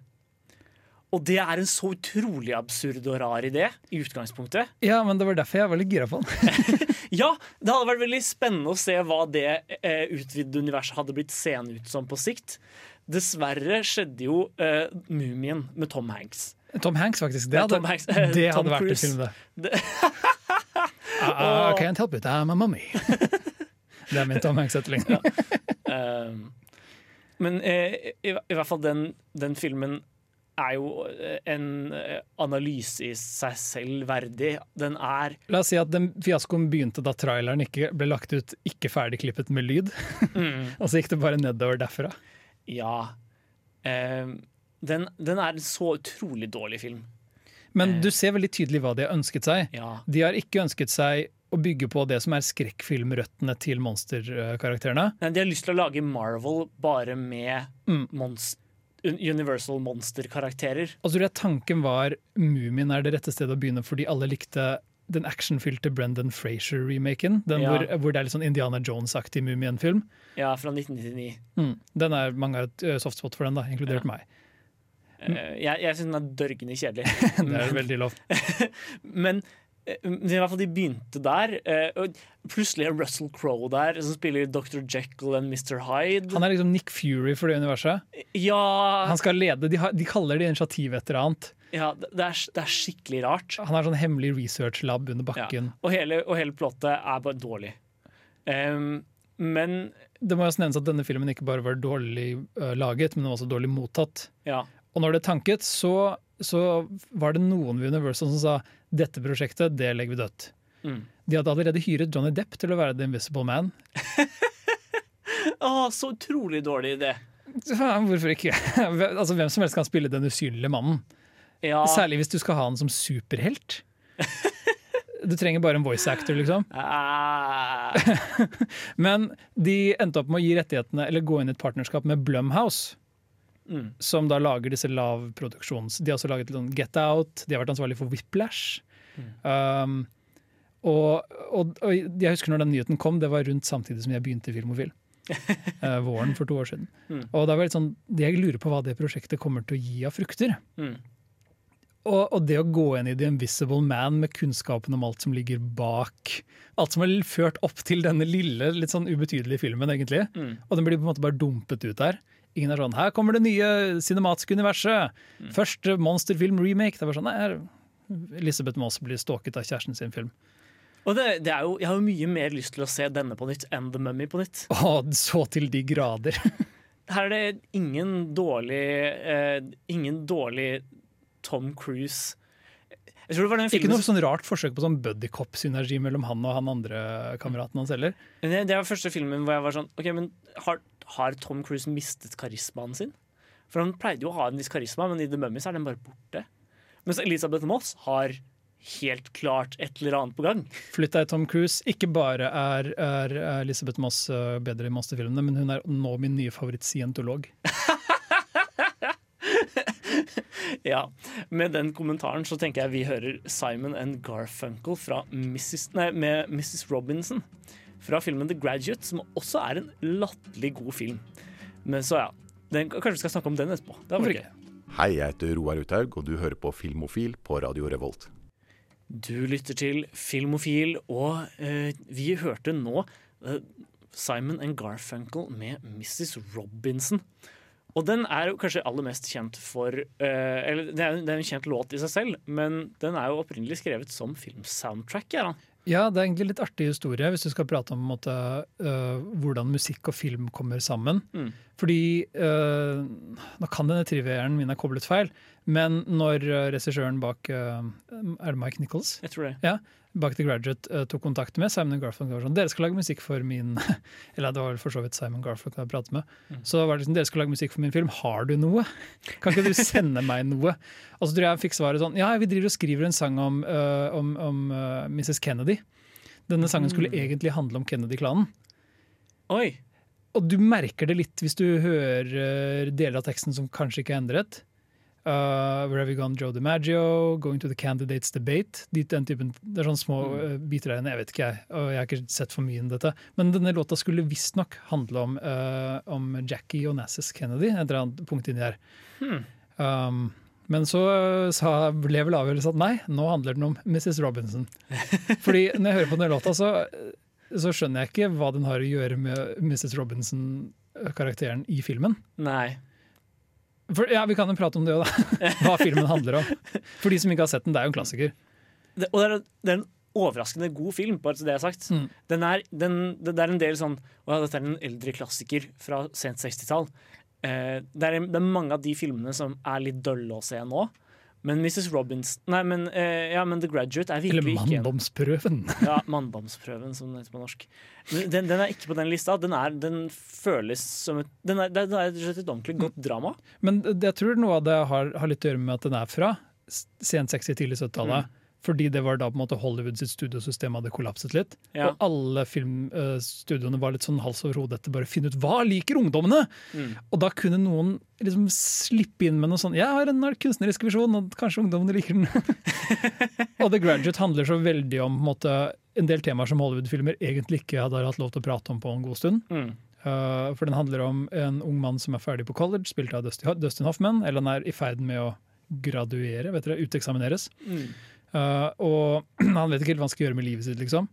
Og det er en så utrolig absurd og rar idé i utgangspunktet. Ja, men det var derfor jeg var litt gira på den. <laughs> Ja, det hadde vært veldig spennende å se hva det eh, utvidede universet hadde blitt seende ut som på sikt. Dessverre skjedde jo eh, Mumien med Tom Hanks. Tom Hanks, faktisk. Det Ja, hadde, Hanks, eh, <laughs> det hadde vært Cruise. en film, det. I, I <laughs> can't help it, I'm a mummy. <laughs> det er min Tom Hanks-etterligning. Eh, men uh, i, i hvert fall den, den filmen er jo eh, en eh, analyse i seg selv verdig. Den er La oss si at den fiaskoen begynte da traileren ikke ble lagt ut ikke ferdigklippet med lyd. Mm. og så gikk det bare nedover derfra. Ja. Eh, den, den er en så utrolig dårlig film. Men du ser veldig tydelig hva de har ønsket seg. Ja. De har ikke ønsket seg å bygge på det som er skrekkfilmrøttene til monsterkarakterene. Nei, De har lyst til å lage Marvel bare med Mm. monster, Universal Monster-karakterer. Altså, tanken var Mumien er det rette stedet å begynne, fordi alle likte den actionfylte Brendan Frazier-remaken. Den Ja. hvor, hvor det er litt sånn Indiana Jones-aktig Mumien-film. Ja, fra 1999. Mm. Den er, mange har et softspot for den, da, inkludert meg. Eh, jeg jeg syns den er dørgende kjedelig. <laughs> Det er veldig lov. <laughs> Men eh, i hvert fall de begynte der. eh, Og plutselig er Russell Crowe der, som spiller Dr. Jekyll and Mr. Hyde. Han er liksom Nick Fury for det universet. Ja, Han skal lede, De, de kaller det initiativ et eller annet. ja det, er, det er skikkelig rart. Han har sånn hemmelig research-lab under bakken. Og hele, og hele plottet er bare dårlig. Um, men Det må også nevnes at denne filmen ikke bare var dårlig uh, laget, men den var også dårlig mottatt. ja. Og når det tanket, så, så var det noen ved Universal som sa dette prosjektet, det legger vi dødt. Mm. De hadde allerede hyret Johnny Depp til å være The Invisible Man. oh, <laughs> så utrolig dårlig idé. Ja, Hvorfor ikke? <laughs> altså, hvem som helst kan spille den usynlige mannen. Ja. Særlig hvis du skal ha han som superhelt. <laughs> Du trenger bare en voice actor, liksom. Ah, Men de endte opp med å gi rettighetene, eller gå inn i et partnerskap med Blumhouse. Mm. Som da lager disse lavproduksjons... De har også laget sånn Get Out, de har vært ansvarlig for Whiplash. Um, og, og, og jeg husker når den nyheten kom, det var rundt samtidig som jeg begynte i Filmofil. uh, våren for to år siden. Mm. Og da var det sånn, Jeg lurer på hva det prosjektet kommer til å gi av frukter. Mm. Og, og det å gå inn i The Invisible Man med kunnskapen om alt som ligger bak Alt som har ført opp til denne lille, litt sånn ubetydelige filmen, egentlig. Mm. Og den blir på en måte bare dumpet ut der. Ingen er sånn 'Her kommer det nye cinematiske universet'. Mm. Første monsterfilm-remake. Det var sånn, nei, Elisabeth Moss blir stalket av kjæresten sin film. Og det, det er jo, jeg har jo mye mer lyst til å se denne på nytt enn The Mummy på nytt. Å, så til de grader. <laughs> Her er det ingen dårlig eh, Ingen dårlig Tom Cruise. Jeg tror det var den Ikke noe sånn rart forsøk på sånn buddycop-synergi mellom han og han andre kameraten hans heller. Det, det var første filmen hvor jeg var sånn Ok, men har, har Tom Cruise mistet karismaen sin? For han pleide jo å ha en viss karisma, men i The Mummy er den bare borte. Mens Elisabeth Moss har helt klart et eller annet på gang. Flytt deg, Tom Cruise. Ikke bare er, er Elisabeth Moss uh, bedre i monsterfilmene, men hun er nå min nye favoritt-scientolog. <laughs> Ja, Med den kommentaren så tenker jeg vi hører Simon and Garfunkel fra Mrs. Nei, med Mrs. Robinson fra filmen The Graduate, som også er en latterlig god film. Men så ja, den, kanskje vi skal snakke om den etterpå. Det var gøy. Hei, jeg heter Roar Uthaug, og du hører på Filmofil på Radio Revolt. Du lytter til Filmofil, og eh, vi hørte nå eh, Simon and Garfunkel med Mrs. Robinson. Og den er jo kanskje aller mest kjent for eh, Eller det er, det er en kjent låt i seg selv, men den er jo opprinnelig skrevet som filmsoundtrack. Ja, da. Ja, det er egentlig litt artig historie hvis du skal prate om måte, uh, hvordan musikk og film kommer sammen. Mm. Fordi øh, Nå kan denne trivieren min er koblet feil, men når øh, regissøren bak øh, Er det Mike Nichols? Jeg tror det. Ja, bak The Graduate øh, tok kontakt med Simon Garfunkel og var sånn Dere skal lage musikk for min <laughs> Eller det var vel for så vidt Simon Garfunkel jeg pratet med. Mm. Så var det liksom, dere skal lage musikk for min film. Har du noe? Kan ikke du sende meg noe? <laughs> Og så tror jeg jeg fikk svaret sånn Ja, vi driver og skriver en sang om, om, om Mrs. Kennedy. Denne sangen skulle Mm. egentlig handle om Kennedy-klanen. Oi! Og du merker det litt hvis du hører deler av teksten som kanskje ikke er endret. Uh, Where have you gone, Joe DiMaggio? Going to the candidates debate. De, typen, det er sånne små uh, biter der inne. Jeg vet ikke, jeg. Og jeg har ikke sett for mye inn dette. Men denne låta skulle visstnok handle om, uh, om Jackie Onassis Kennedy. Et eller annet punkt inni her. Hmm. Um, men så sa, ble vel avgjørelsen at nei, nå handler den om Mrs. Robinson. <laughs> Fordi når jeg hører på denne låta, så, så skjønner jeg ikke hva den har å gjøre med Mrs. Robinson-karakteren i filmen. Nei. For, ja, Vi kan jo prate om det òg, da. <laughs> Hva filmen handler om. For de som ikke har sett den, det er jo en klassiker. Det, og det er, det er en overraskende god film, bare til det jeg har sagt. Mm. Den er, den, det, er en del sånn Å ja, dette er en eldre klassiker fra sent 60-tall. Eh, det, det er mange av de filmene som er litt dølle å se nå. Men Mrs. Robinson Nei, men, eh, ja, men The Graduate er virkelig ikke Eller manndomsprøven. <laughs> Ja, Manndomsprøven, som det heter på norsk. Den, den er ikke på den lista. Den, er, den føles som et den er, Det rett og slett et ordentlig godt drama. Men jeg tror noe av det har, har litt å gjøre med at den er fra sent 60-, tidlig 70-tallet. Fordi det var da på en måte Hollywood sitt studiosystem hadde kollapset litt. Ja. Og alle filmstudioene var litt sånn hals over hode etter bare å finne ut hva liker ungdommene! Mm. Og da kunne noen liksom slippe inn med noe sånn Jeg har en kunstnerisk visjon, og kanskje ungdommene liker den. <laughs> og The Graduate handler så veldig om på en, måte, en del temaer som Hollywood-filmer egentlig ikke hadde hatt lov til å prate om på en god stund. Mm. Uh, for den handler om en ung mann som er ferdig på college, spilt av Dustin Hoffman. Eller han er i ferd med å graduere, vet dere, uteksamineres. Mm. Uh, og <clears throat> han vet ikke helt hva han skal gjøre med livet sitt, liksom.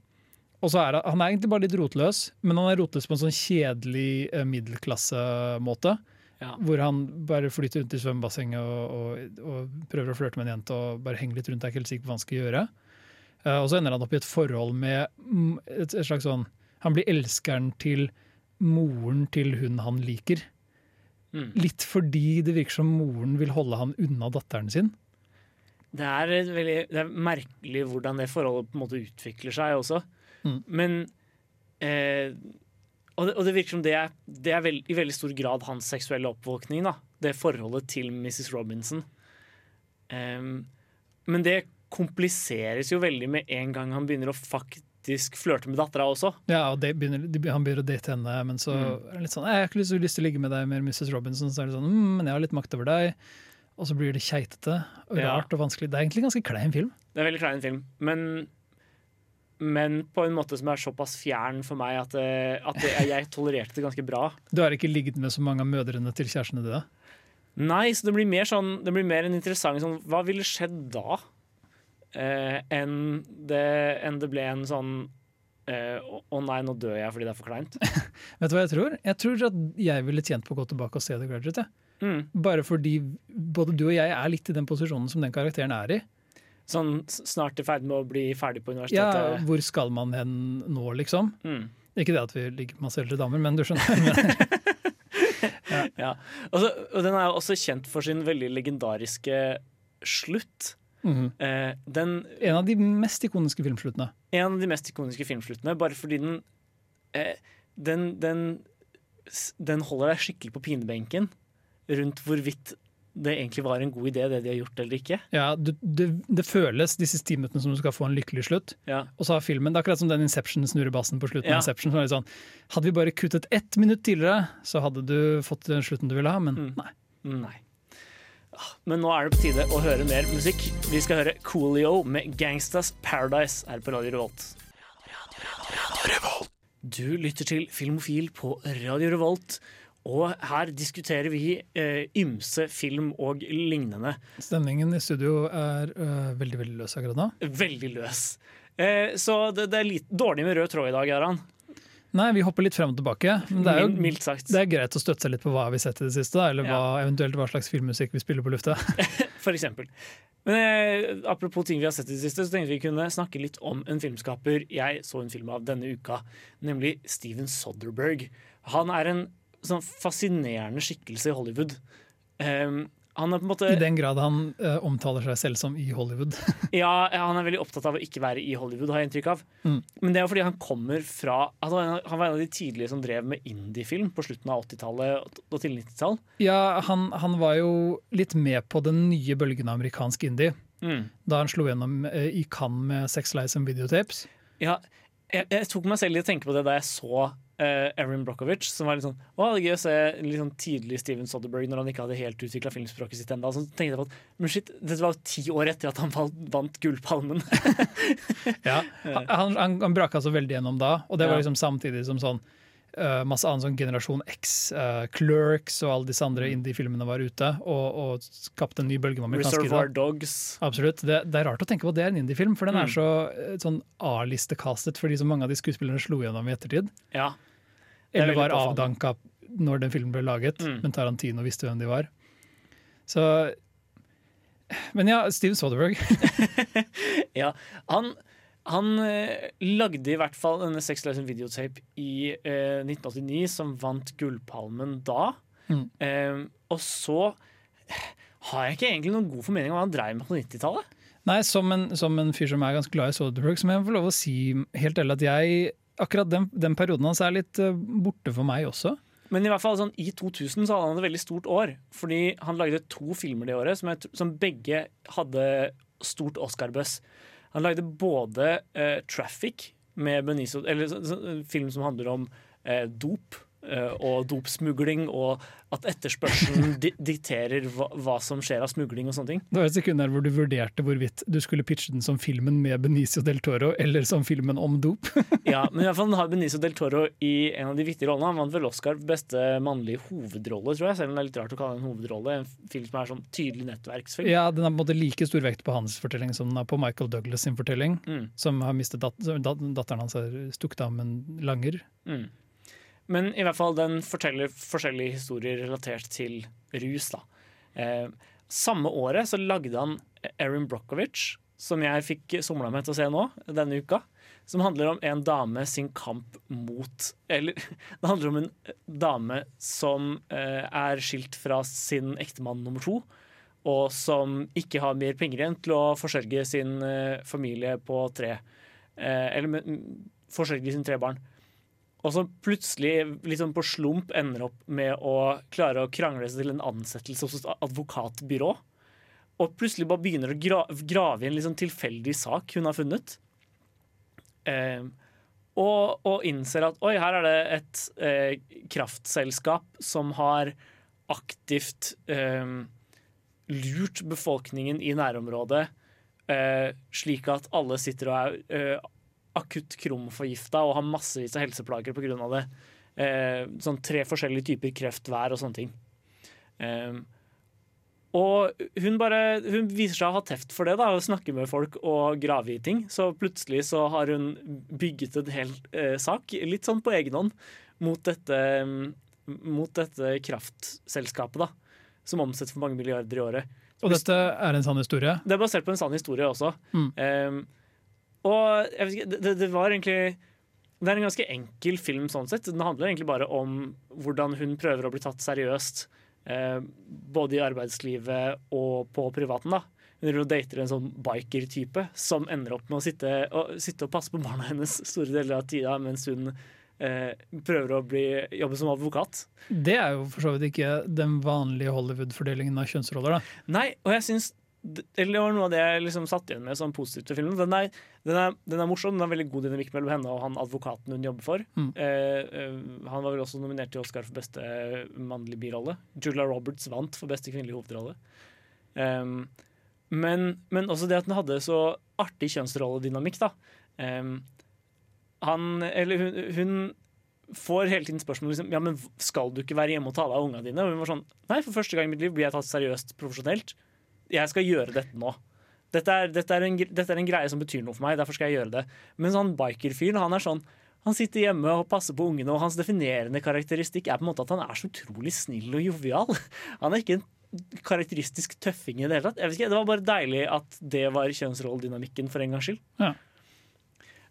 Og så er han, han er egentlig bare litt rotløs, men han er rotløs på en sånn kjedelig uh, middelklassemåte. Ja. Hvor han bare flyter rundt i svømmebassenget og, og, og prøver å flørte med en jente og bare henger litt rundt. Jeg er ikke helt sikker på hva han skal gjøre. Uh, og så ender han opp i et forhold med et, et slags sånn Han blir elskeren til moren til hun han liker. Mm. Litt fordi det virker som moren vil holde han unna datteren sin. Det er, veldig, det er merkelig hvordan det forholdet på en måte utvikler seg også. Mm. Men eh, og, det, og det virker som det er, det er veld, i veldig stor grad hans seksuelle oppvåkning. da Det forholdet til Mrs. Robinson. Um, men det kompliseres jo veldig med en gang han begynner å faktisk flørte med dattera også. Ja, og det begynner, de, Han begynner å date henne, men så Mm. er det litt sånn 'Jeg har ikke lyst, lyst til å ligge med deg mer, Mrs. Robinson.' Så er det sånn mm, 'Men jeg har litt makt over deg.' Og så blir det keitete og Ja. rart og vanskelig. Det er egentlig en ganske klein film. Det er en veldig klein film, men, men på en måte som er såpass fjern for meg at, eh, at det, jeg tolererte det ganske bra. Du har ikke ligget med så mange av mødrene til kjærestene dine? Nei, så det blir mer, sånn, det blir mer en interessant sånn Hva ville skjedd da? Eh, enn, det, en det ble en sånn eh, Å å nei, nå dør jeg fordi det er for kleint. <laughs> Vet du hva jeg tror? Jeg tror at jeg ville tjent på å gå tilbake og se The Graduate. jeg. Mm. Bare fordi både du og jeg er litt i den posisjonen som den karakteren er i. Sånn snart i ferd med å bli ferdig på Ja. Hvor skal man hen nå, liksom? Mm. Ikke det at vi ligger masse eldre damer, men du skjønner. <laughs> Ja. Og, Også, og den er jo også kjent for sin veldig legendariske slutt. Mhm. Eh, den, En av de mest ikoniske filmsluttene. en av de mest ikoniske filmsluttene, bare fordi den eh, den, den, den holder deg skikkelig på pinebenken rundt hvorvidt det egentlig var en god idé, det de har gjort eller ikke. Ja, Det, det, det føles disse ti minuttene som du skal få en lykkelig slutt. Ja. Og så har filmen, Det er akkurat som den Inception-snurrebassen på slutten. Ja. Inception, som er litt sånn, Hadde vi bare kuttet ett minutt tidligere, så hadde du fått den slutten du ville ha, men Mm. nei. Nei. Ah, Men nå er det på tide å høre mer musikk. Vi skal høre Coolio med 'Gangstas Paradise' her på Radio Revolt. Du lytter til Filmofil på Radio Revolt, og her diskuterer vi eh, ymse film og lignende. Stemningen i studio er øh, veldig veldig løs akkurat nå. Veldig løs. Eh, så det, det er litt dårlig med rød tråd i dag, Aran. Nei, vi hopper litt frem og tilbake. Men det er jo Mildt sagt. det er greit å støtte seg litt på hva vi har sett i det siste, da, eller hva, eventuelt hva slags filmmusikk vi spiller på lufta. <laughs> For eksempel. Men eh, apropos ting vi har sett i det siste, så tenkte vi kunne snakke litt om en filmskaper jeg så en film av denne uka, nemlig Steven Soderberg. Han er en sånn fascinerende skikkelse i Hollywood. Um, han på en måte I den grad han uh, omtaler seg selv som i Hollywood. <laughs> Ja, han er veldig opptatt av å ikke være i Hollywood, har jeg inntrykk av. Mm. Men det er jo fordi han kommer fra altså, Han var en av de tidlige som drev med indiefilm på slutten av 80-tallet og til 90-tall. Ja, han, han var jo litt med på den nye bølgen av amerikansk indie. Mm. Da han slo gjennom uh, i Cannes med Sex Lies and Videotapes. Ja, jeg, jeg tok meg selv i å tenke på det da jeg så Erin Brockovich, som var litt sånn Å, det er gøy å se litt sånn tidlig Steven Soderberg når han ikke hadde helt utvikla filmspråket sitt ennå. Så tenkte jeg på at men shit, dette var ti år etter at han vant, Gullpalmen. <laughs> Ja, han, han, han braka så veldig gjennom da, og det var liksom samtidig som sånn Uh, masse annen sånn Generasjon X, uh, Clerks og alle disse andre Mm. indie-filmene var ute og, og skapte en ny bølge med amerikansk Reservoir. Dogs. Absolutt. Det, det er rart å tenke på at det er en indie-film, for den Mm. er så eh, sånn A-listekastet fordi så mange av de skuespillerne slo gjennom i ettertid. Ja. Er Eller var avdanka når den filmen ble laget, Mm. men Tarantino visste hvem de var. Så Men ja, Steven Soderberg. <laughs> <laughs> ja. Han, han eh, lagde i hvert fall denne Sex Lies Videotape i eh, 1989, som vant Gullpalmen da. Mm. Eh, og så har jeg ikke egentlig noen god formening om hva han dreiv med på 90-tallet. Nei, som en, som en fyr som er ganske glad i Soderberg, så må jeg få lov å si helt ærlig at jeg Akkurat den, den perioden hans er litt eh, borte for meg også. Men i hvert fall sånn, i 2000 så hadde han et veldig stort år. Fordi han lagde to filmer det året som, jeg, som begge hadde stort Oscar-buzz. Han lagde både eh, 'Traffic', med Benicio, eller så, så, film som handler om eh, dop og dopsmugling, og at etterspørselen di dikterer hva, hva som skjer av smugling og sånne ting. Det var et sekund der hvor du vurderte hvorvidt du skulle pitche den som filmen med Benicio del Toro eller som filmen om dop. <laughs> Ja, men i hvert fall den har Benicio del Toro i en av de viktige rollene. Han vant vel Oscar beste mannlige hovedrolle, tror jeg. Selv om det er litt rart å kalle det en hovedrolle. En film som er sånn tydelig nettverksfilm. Ja, Den har på en måte like stor vekt på hans fortelling som den har på Michael Douglas sin fortelling. Mm. Som har mistet dat dat datteren hans er stukket av med en langer. Mm. Men i hvert fall den forteller forskjellige historier relatert til rus. da. Eh, samme året så lagde han Erin Brockovich, som jeg fikk somla meg til å se nå denne uka. Som handler om en dame sin kamp mot Eller <laughs> det handler om en dame som eh, er skilt fra sin ektemann nummer to. Og som ikke har mer penger igjen til å forsørge sin eh, familie på tre. Eh, eller forsørge sine tre barn. Og som plutselig, sånn på slump, ender opp med å klare å krangle seg til en ansettelse hos et advokatbyrå. Og plutselig bare begynner å gra grave i en sånn tilfeldig sak hun har funnet. Eh, og, og innser at oi, her er det et eh, kraftselskap som har aktivt eh, lurt befolkningen i nærområdet, eh, slik at alle sitter og er eh, akutt kromforgifta og har massevis av helseplager pga. det. Eh, sånn tre forskjellige typer kreft hver og sånne ting. Eh, og hun bare Hun viser seg å ha teft for det, da, å snakke med folk og grave i ting. Så plutselig så har hun bygget en hel eh, sak, litt sånn på egen hånd, mot dette, mot dette kraftselskapet, da. Som omsetter for mange milliarder i året. Og dette er en sann historie. Det er basert på en sann historie også. Mm. Og ikke, det, det var egentlig Det er en ganske enkel film sånn sett. Den handler egentlig bare om hvordan hun prøver å bli tatt seriøst. eh, både i arbeidslivet og på privaten. da. hun dater en sånn biker-type som ender opp med å sitte og, sitte og passe på barna hennes store deler av tida mens hun eh, prøver å bli, jobbe som advokat. Det er jo for så vidt ikke den vanlige Hollywood-fordelingen av kjønnsroller. da. Nei, og jeg syns eller Det var noe av det jeg liksom satt igjen med som positivt ved filmen. Den er, den, er, den er morsom, den har veldig god dynamikk mellom henne og han advokaten hun jobber for. Mm. Eh, eh, han var vel også nominert til Oscar for beste mannlige birolle. Julia Roberts vant for beste kvinnelige hovedrolle. Um, men, men også det at den hadde så artig kjønnsrolledynamikk, da. Um, han, eller hun, hun får hele tiden spørsmål liksom, ja, men skal du ikke være hjemme og ta deg av ungene dine. Og hun var sånn Nei, for første gang i mitt liv blir jeg tatt seriøst profesjonelt. Jeg skal gjøre dette nå. Dette er, dette, er en, dette er en greie som betyr noe for meg, derfor skal jeg gjøre det. Men sånn biker-fyren, han er sånn han sitter hjemme og passer på ungene, og hans definerende karakteristikk er på en måte at han er så utrolig snill og jovial. Han er ikke en karakteristisk tøffing i det hele tatt. Jeg vet ikke, Det var bare deilig at det var kjønnsrolledynamikken for en gangs skyld. Ja.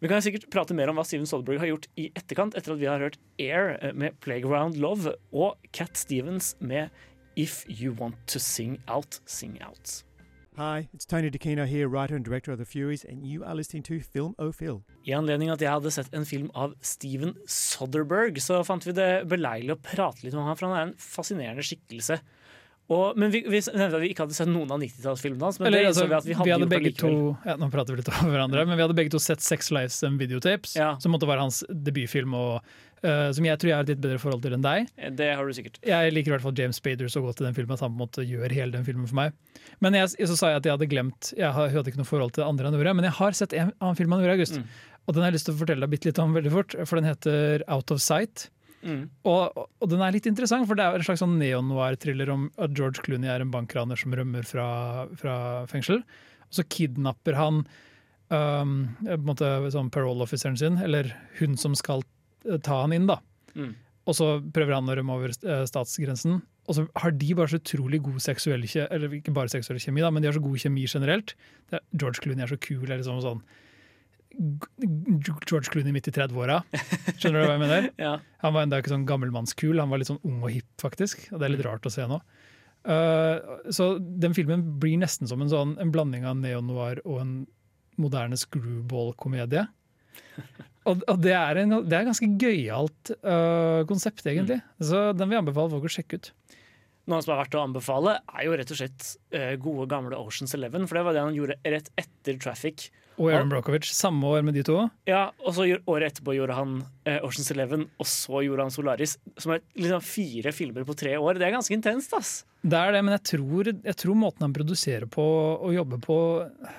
Vi kan sikkert prate mer om hva Steven Soderberg har gjort i etterkant, etter at vi har hørt Air med Playground Love og Cat Stevens med If You Want To Sing Out, Sing Out. Hi, it's Tony DeCino here, writer and director of The Furies, and you are listening to Film O I anledning at jeg hadde sett en film av Steven Soderberg, så fant vi det beleilig å prate litt om han, for han er en fascinerende skikkelse. Og, men vi, vi nevnte at vi ikke hadde sett noen av 90-tallsfilmene hans. Men Eller, det altså, innså vi at vi hadde, vi hadde gjort begge to ja, Nå prater vi litt over hverandre, men vi hadde begge to sett Sex Lives and Videotapes, Ja. som måtte være hans debutfilm, og eh, som jeg tror jeg har et litt bedre forhold til enn deg. Det har du sikkert. Jeg liker i hvert fall James Spader så godt i den filmen at han på en måte gjør hele den filmen for meg. Men jeg, så sa jeg at jeg hadde glemt Jeg hadde ikke noe forhold til det andre han gjorde, men jeg har sett en annen film han gjorde i august. Mm. Og den har jeg lyst til å fortelle deg bitte litt om veldig fort, for den heter Out of Sight. Mm. Og, og den er litt interessant, for det er en slags sånn neo-noir-thriller om at George Clooney er en bankraner som rømmer fra, fra fengsel. Og så kidnapper han um, på en måte sånn parole-officeren sin, eller hun som skal eh, ta han inn. da. Mm. Og så prøver han å rømme over eh, statsgrensen. Og så har de bare så utrolig god seksuell Eller ikke bare seksuell kjemi, da, men de har så god kjemi generelt. Det er, George Clooney er så kul. Er liksom sånn George Clooney midt i 30-åra. Skjønner du hva jeg mener? <laughs> Ja. Han var enda ikke sånn gammelmannskul, han var litt sånn ung og hipp, faktisk. Og det er litt rart å se nå. Uh, så den filmen blir nesten som en, sånn, en blanding av neo-noir og en moderne screwball-komedie. Og, og det er en det er ganske gøyalt uh, konsept, egentlig. Så den vil jeg anbefale folk å sjekke ut. Noe som er verdt å anbefale, er jo rett og slett uh, gode, gamle Oceans Eleven. For det var det han gjorde rett etter Traffic. Og Aaron Brockovich, samme år med de to. Ja, og så Året etterpå gjorde han uh, Oceans Eleven, og så gjorde han Solaris. Som er liksom fire filmer på tre år. Det er ganske intenst, ass. Det er det, men jeg tror, jeg tror måten han produserer på og jobber på,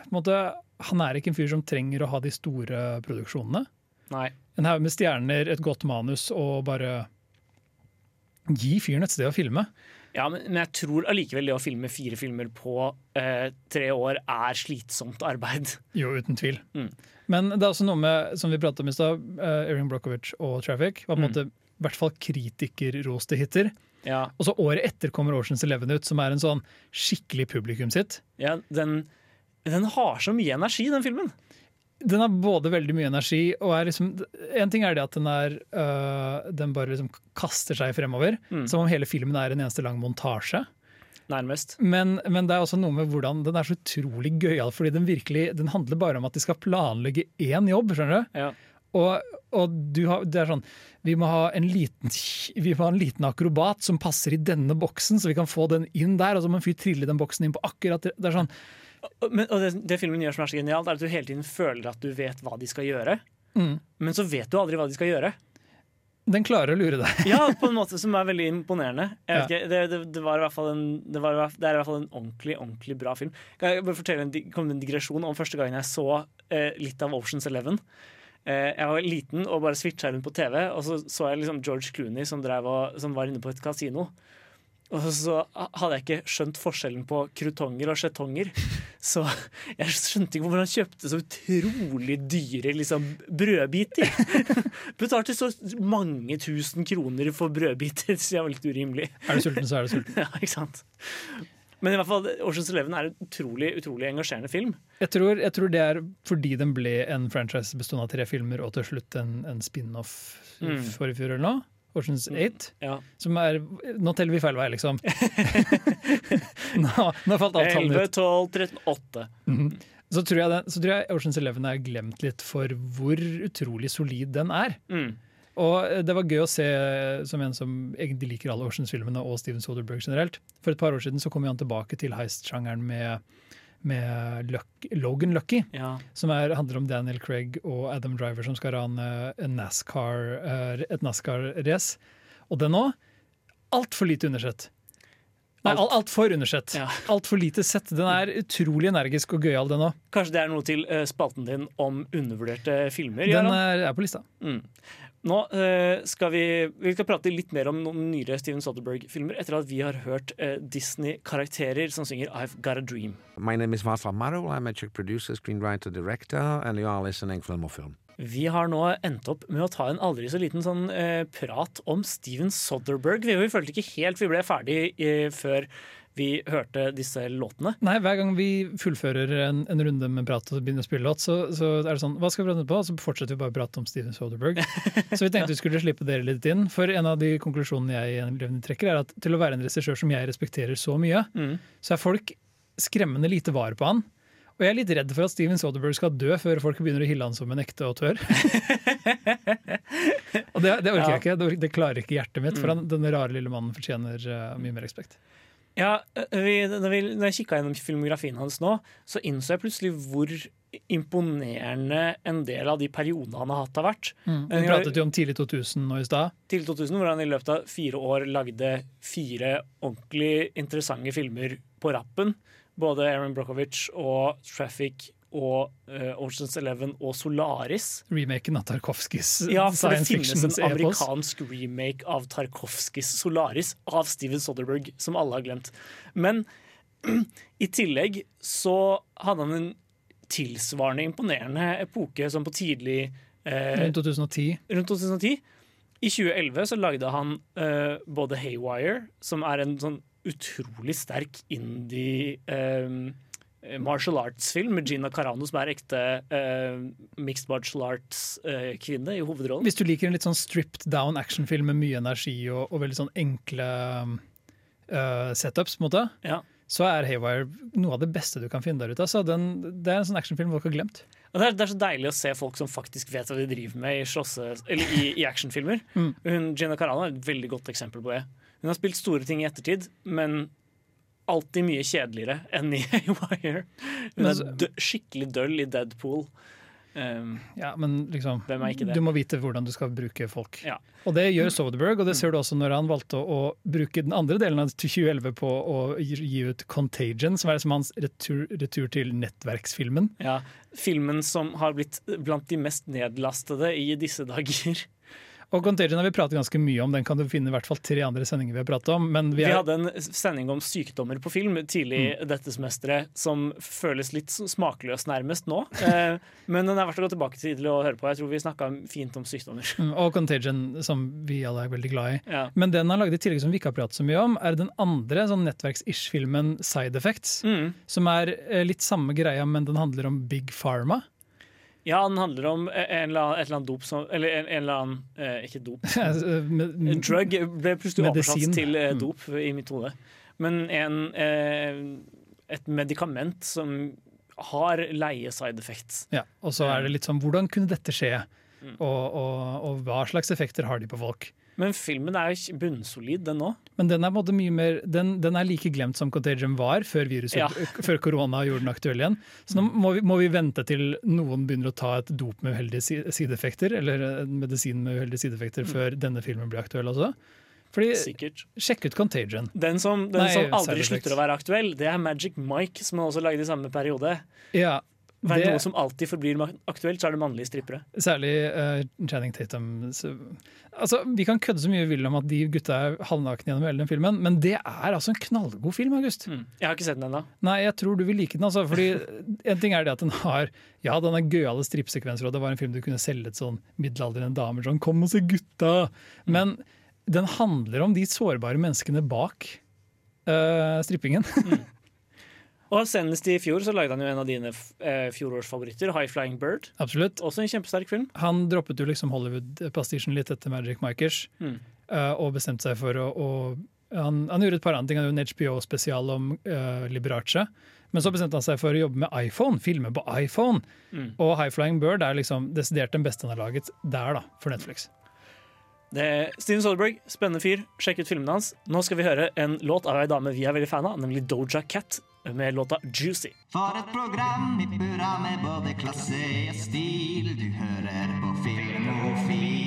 på måte, Han er ikke en fyr som trenger å ha de store produksjonene. Nei. En haug med stjerner, et godt manus og bare gi fyren et sted å filme. Ja, men, men jeg tror allikevel det å filme fire filmer på eh, tre år er slitsomt arbeid. Jo, uten tvil. Mm. Men det er også noe med, som vi pratet om i stad, uh, Erin Brockovich og Traffic var på en Mm. måte i hvert fall kritikerroste hiter. Ja, Og så året etter kommer Oceans Eleven ut, som er en sånn skikkelig publikumshit. ja den, den har så mye energi, den filmen. Den har både veldig mye energi og er liksom En ting er det at den er øh, Den bare liksom kaster seg fremover. Mm. Som om hele filmen er en eneste lang montasje. Nærmest. Men, men det er også noe med hvordan den er så utrolig gøyal, fordi den virkelig Den handler bare om at de skal planlegge én jobb, skjønner du? Ja. Og, og du har, det er sånn vi må, ha en liten, vi må ha en liten akrobat som passer i denne boksen, så vi kan få den inn der. Og så må en fyr trille den boksen inn på akkurat det. er sånn, Men, og det, det filmen gjør som er så genialt, er at du hele tiden føler at du vet hva de skal gjøre. mm, Men så vet du aldri hva de skal gjøre. Den klarer å lure deg. Ja, <laughs> på en måte som er veldig imponerende. Ja. ikke, det, det, det, var i hvert fall en, det, var, det er i hvert fall en ordentlig ordentlig bra film. Kan jeg bare fortelle en, kom en digresjon om første gangen jeg så eh, litt av Oceans Eleven? Eh, jeg var liten og bare switcha rundt på TV, og så så jeg liksom George Clooney som, drev og, som var inne på et kasino. Og så hadde jeg ikke skjønt forskjellen på krutonger og skjetonger. Så jeg skjønte ikke hvorfor han kjøpte så utrolig dyre liksom, brødbiter. <laughs> Betalte så mange tusen kroner for brødbiter, så jeg var litt urimelig. Er du sulten, så er du sulten. <laughs> Ja, ikke sant? Men i hvert fall, Oceans Eleven er en utrolig, utrolig engasjerende film. Jeg tror, jeg tror det er fordi den ble en franchise bestående av tre filmer og til slutt en, en spin-off Mm. for i fjor eller noe. Oceans 8. Ja. Som er Nå teller vi feil vei, liksom. <laughs> nå, nå falt alt tallene 11, 12, 13, 8. Mhm. Så, tror den, så tror jeg Oceans 11 er glemt litt for hvor utrolig solid den er. Mm. Og eh, det var gøy å se, som en som egentlig liker alle Oceans-filmene og Steven Soderbergh generelt. For et par år siden så kom han tilbake til heist-sjangeren med, med Luck, Logan Lucky. Ja. Som er, handler om Daniel Craig og Adam Driver som skal rane en NASCAR, eh, et NASCAR-race. Og den òg altfor lite undersett. Nei, Alt. altfor alt undersett. Ja. Altfor lite sett. Den er utrolig energisk og gøyal, den òg. Kanskje det er noe til eh, spalten din om undervurderte filmer? Den er, er på lista. Mm. Nå eh, skal vi, vi skal prate litt mer om noen nyere Steven Soderbergh-filmer etter at vi har hørt eh, Disney-karakterer som synger I've Got a Dream. My name is Václav Marou. I'm a Czech producer, screenwriter, director, and you are listening Film Film. Vi har nå endt opp med å ta en aldri så liten sånn eh, prat om Steven Soderbergh. Vi, vi følte ikke helt vi ble ferdig eh, før vi hørte disse låtene. Nei, Hver gang vi fullfører en, en runde med prat og begynner å spille låt, så, så er det sånn Hva skal vi prate på? Og så fortsetter vi bare å prate om Steven Soderberg. <laughs> så vi tenkte vi skulle slippe dere litt inn. For en av de konklusjonene jeg trekker, er at til å være en regissør som jeg respekterer så mye, Mm. så er folk skremmende lite var på han. Og jeg er litt redd for at Steven Soderberg skal dø før folk begynner å hylle han som en ekte autør. <laughs> og det, det orker jeg ikke. Det klarer ikke hjertet mitt. For Mm. han, denne rare lille mannen fortjener eh, mye mer respekt. Ja, eh, vi, når, vi, når jeg kikka gjennom filmografien hans nå, så innså jeg plutselig hvor imponerende en del av de periodene han har hatt, har vært. Mm. Vi pratet jo om tidlig 2000 nå i stad. Tidlig 2000, hvor han i løpet av fire år lagde fire ordentlig interessante filmer på rappen. Både Aaron Brockovich og Traffic og uh, Oceans Eleven og Solaris. Remaken av Tarkovskijs Ja, for det finnes en amerikansk remake av Tarkovskijs Solaris av Steven Soderberg, som alle har glemt. Men <clears throat> i tillegg så hadde han en tilsvarende imponerende epoke som på tidlig eh, Rundt 2010. rundt 2010. I 2011 så lagde han eh, både Haywire, som er en sånn utrolig sterk indie eh, martial arts-film med Gina Carano, som er ekte uh, mixed martial arts-kvinne i hovedrollen. Hvis du liker en litt sånn stripped down actionfilm med mye energi og, og veldig sånn enkle uh, setups, på en måte, Ja. så er Haywire noe av det beste du kan finne der ute. Altså, den, det er en sånn actionfilm folk har glemt. Og det, er, det er så deilig å se folk som faktisk vet hva de driver med i, slåsse, eller i, i actionfilmer. Mm. Hun, Gina Carano er et veldig godt eksempel på det. Hun har spilt store ting i ettertid, men alltid mye kjedeligere enn i <laughs> Haywire. Hun er dø skikkelig døll i Deadpool. Um, Ja, men liksom, du må vite hvordan du skal bruke folk. Ja. Og det gjør Soderberg, og det ser du også når han valgte å, bruke den andre delen av 2011 på å gi, gi ut Contagion, som er som hans retur, retur til nettverksfilmen. ja, filmen som har blitt blant de mest nedlastede i disse dager. Og Contagion har vi pratet ganske mye om, den kan du finne i hvert fall tre andre sendinger vi har pratet om. Men vi Vi er, hadde en sending om sykdommer på film tidlig Mm. dette semesteret som føles litt smakløs nærmest nå. Eh, men den er verdt å gå tilbake til å høre på. Jeg tror vi snakka fint om sykdommer. Mm, og Contagion, som vi alle er veldig glad i. Ja. Men den han lagde i tillegg som vi ikke har pratet så mye om, er den andre sånn nettverks-ish-filmen Side Effects. Mm. Som er eh, litt samme greia, men den handler om Big Pharma. Ja, den handler om en eller annen, et eller annet dop som Eller en, en eller annen eh, Ikke dop. <laughs> En Drug ble plutselig oversatt til eh, Mm. dop i mitt hode. Men en, eh, et medikament som har leie side effects. Ja, og så er det litt sånn hvordan kunne dette skje? Mm. Og, og, og hva slags effekter har de på folk? Men filmen er jo bunnsolid, den òg. Men den er mye mer Den, den er like glemt som Contagion var før viruset, Ja. <laughs> før korona gjorde den aktuell igjen. Så nå må vi, må vi vente til noen begynner å ta et dop med uheldige si- sideeffekter, eller en medisin med uheldige sideeffekter, Mm. før denne filmen blir aktuell også. Fordi, Sikkert. Sjekk ut Contagion. Den som, den Nei, som aldri slutter å være aktuell, det er Magic Mike, som også lagde i samme periode. Ja, Er det- noe som alltid forblir aktuelt, så er det mannlige strippere. Særlig uh, Channing Tatum. Så, altså, vi kan kødde så mye vi vil om at de gutta er halvnakne gjennom hele den filmen, men det er altså en knallgod film, August. Jeg har ikke sett den ennå. Nei, jeg tror du vil like den. altså, fordi <laughs> En ting er det at den har ja, den er gøyale strippsekvenser, og det var en film du kunne selge til sånn middelaldrende damer sånn 'Kom og se gutta!' Men den handler om de sårbare menneskene bak uh, strippingen. Og senest i fjor så lagde han jo en av dine eh, fjorårsfavoritter, High Flying Bird. Absolutt. Også en kjempesterk film. Han droppet jo liksom Hollywood-pastisjen litt etter Magic Mikers. Mm. eh, og bestemte seg for å, å han, han gjorde et par andre ting. Han gjorde en HBO-spesial om uh, Liberace. Men så bestemte han seg for å jobbe med iPhone, filme på iPhone. Mm. Og High Flying Bird er liksom desidert den beste han har laget der, da, for Netflix. Det er Steven Soderberg, spennende fyr. Sjekk ut filmene hans. Nå skal vi høre en låt av ei dame vi er veldig fan av, nemlig Doja Cat, med låta 'Juicy'. For et program i burra med både klasse og stil. Du hører på Filmofil.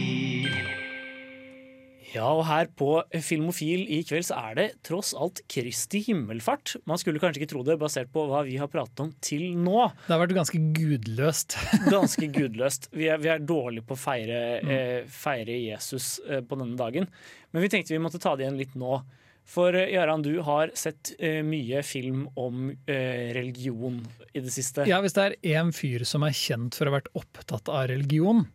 Ja, og her på Filmofil i kveld så er det tross alt Kristi himmelfart. Man skulle kanskje ikke tro det, basert på hva vi har pratet om til nå. Det har vært ganske gudløst. <laughs> Ganske gudløst. Vi er, vi er dårlige på å feire, eh, feire Jesus eh, på denne dagen. Men vi tenkte vi måtte ta det igjen litt nå. For eh, Jaran, du har sett uh, mye film om uh, religion i det siste. Ja, Hvis det er én fyr som er kjent for å ha vært opptatt av religion,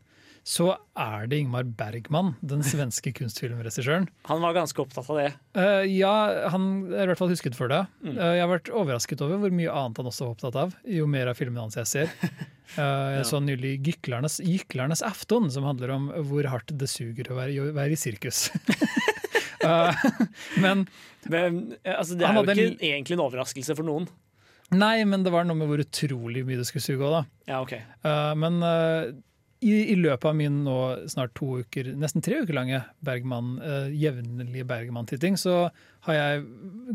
så er det Ingmar Bergman, den svenske kunstfilmregissøren. Han var ganske opptatt av det. Uh, ja, han er i hvert fall husket for det. Mm. Jeg har vært overrasket over hvor mye annet han også var opptatt av, jo mer av filmene hans jeg ser. <laughs> Jeg så nylig 'Gyklernes, Gyklernes afton', som handler om hvor hardt det suger å være, å være i sirkus. <laughs> Eh, <laughs> men, Men eh, altså, det er jo ikke en- egentlig en overraskelse for noen. Nei, men det var noe med hvor utrolig mye det skulle suge òg, da. Ja, okay. uh, men uh, i, i løpet av min nå snart to uker, nesten tre uker lange Bergman, uh, jevnlige Bergman-titting, så har jeg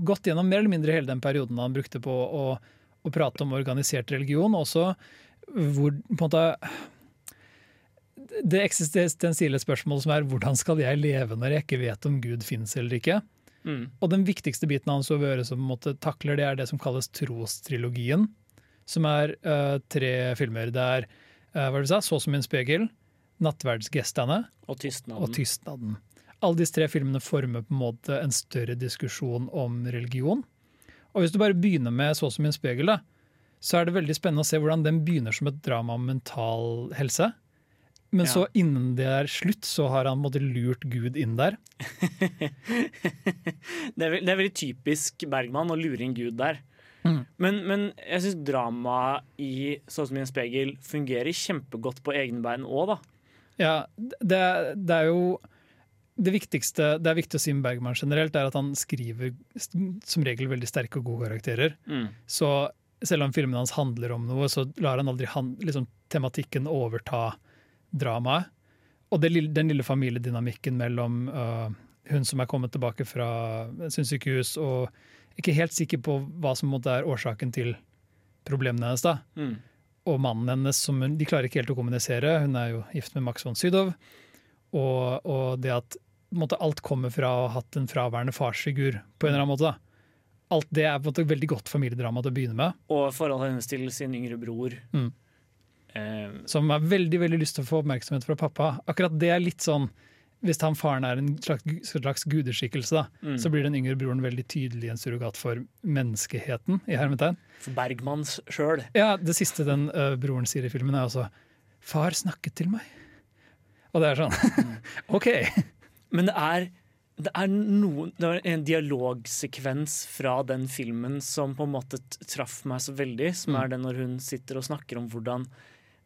gått gjennom mer eller mindre hele den perioden han brukte på å, å prate om organisert religion, også hvor på en måte det eksistensielle spørsmålet som er hvordan skal jeg leve når jeg ikke vet om Gud finnes eller ikke? Mm. Og den viktigste biten av hans øre som måte takler det, er det som kalles trostrilogien. Som er uh, tre filmer. Det er uh, hva det du sa, Så som en spegel, Nattverdsgestene Og tystnaden. og Tystnaden. Alle disse tre filmene former på en måte en større diskusjon om religion. Og hvis du bare begynner med Så som en spegel, da, så er det veldig spennende å se hvordan den begynner som et drama om mental helse. Men Ja. så innen det er slutt, så har han på lurt Gud inn der. <laughs> Det er, det er veldig typisk Bergman å lure inn Gud der. Mm. Men, men jeg syns dramaet i Sånn som i en spegel fungerer kjempegodt på egne bein òg, da. Ja, det, det er jo det viktigste Det er viktig å si med Bergman generelt, er at han skriver som regel veldig sterke og gode karakterer. Mm. Så selv om filmene hans handler om noe, så lar han aldri han, liksom, tematikken overta dramaet. Og det, lille- den lille familiedynamikken mellom uh, hun som er kommet tilbake fra sinnssykehus, og ikke helt sikker på hva som er årsaken til problemene hennes. da Mm. og mannen hennes som hun, De klarer ikke helt å kommunisere. Hun er jo gift med Max von Sydow. Og, og det at måte, alt kommer fra å ha hatt en fraværende farsfigur på en eller annen måte. da. Alt det er på en måte veldig godt familiedrama til å begynne med. Og forholdet hennes til sin yngre bror. Mm. Eh, Som har veldig veldig lyst til å få oppmerksomhet fra pappa. Akkurat det er litt sånn Hvis han faren er en slags, slags gudeskikkelse, da, Mm. så blir den yngre broren veldig tydelig en surrogat for menneskeheten. i hermetegn. for Bergmans sjøl. Ja, Det siste den ø, broren sier i filmen, er altså 'Far snakket til meg'. Og det er sånn <laughs> OK. Men det er, det er noen Det var en dialogsekvens fra den filmen som på en måte traff meg så veldig, som Mm. er den når hun sitter og snakker om hvordan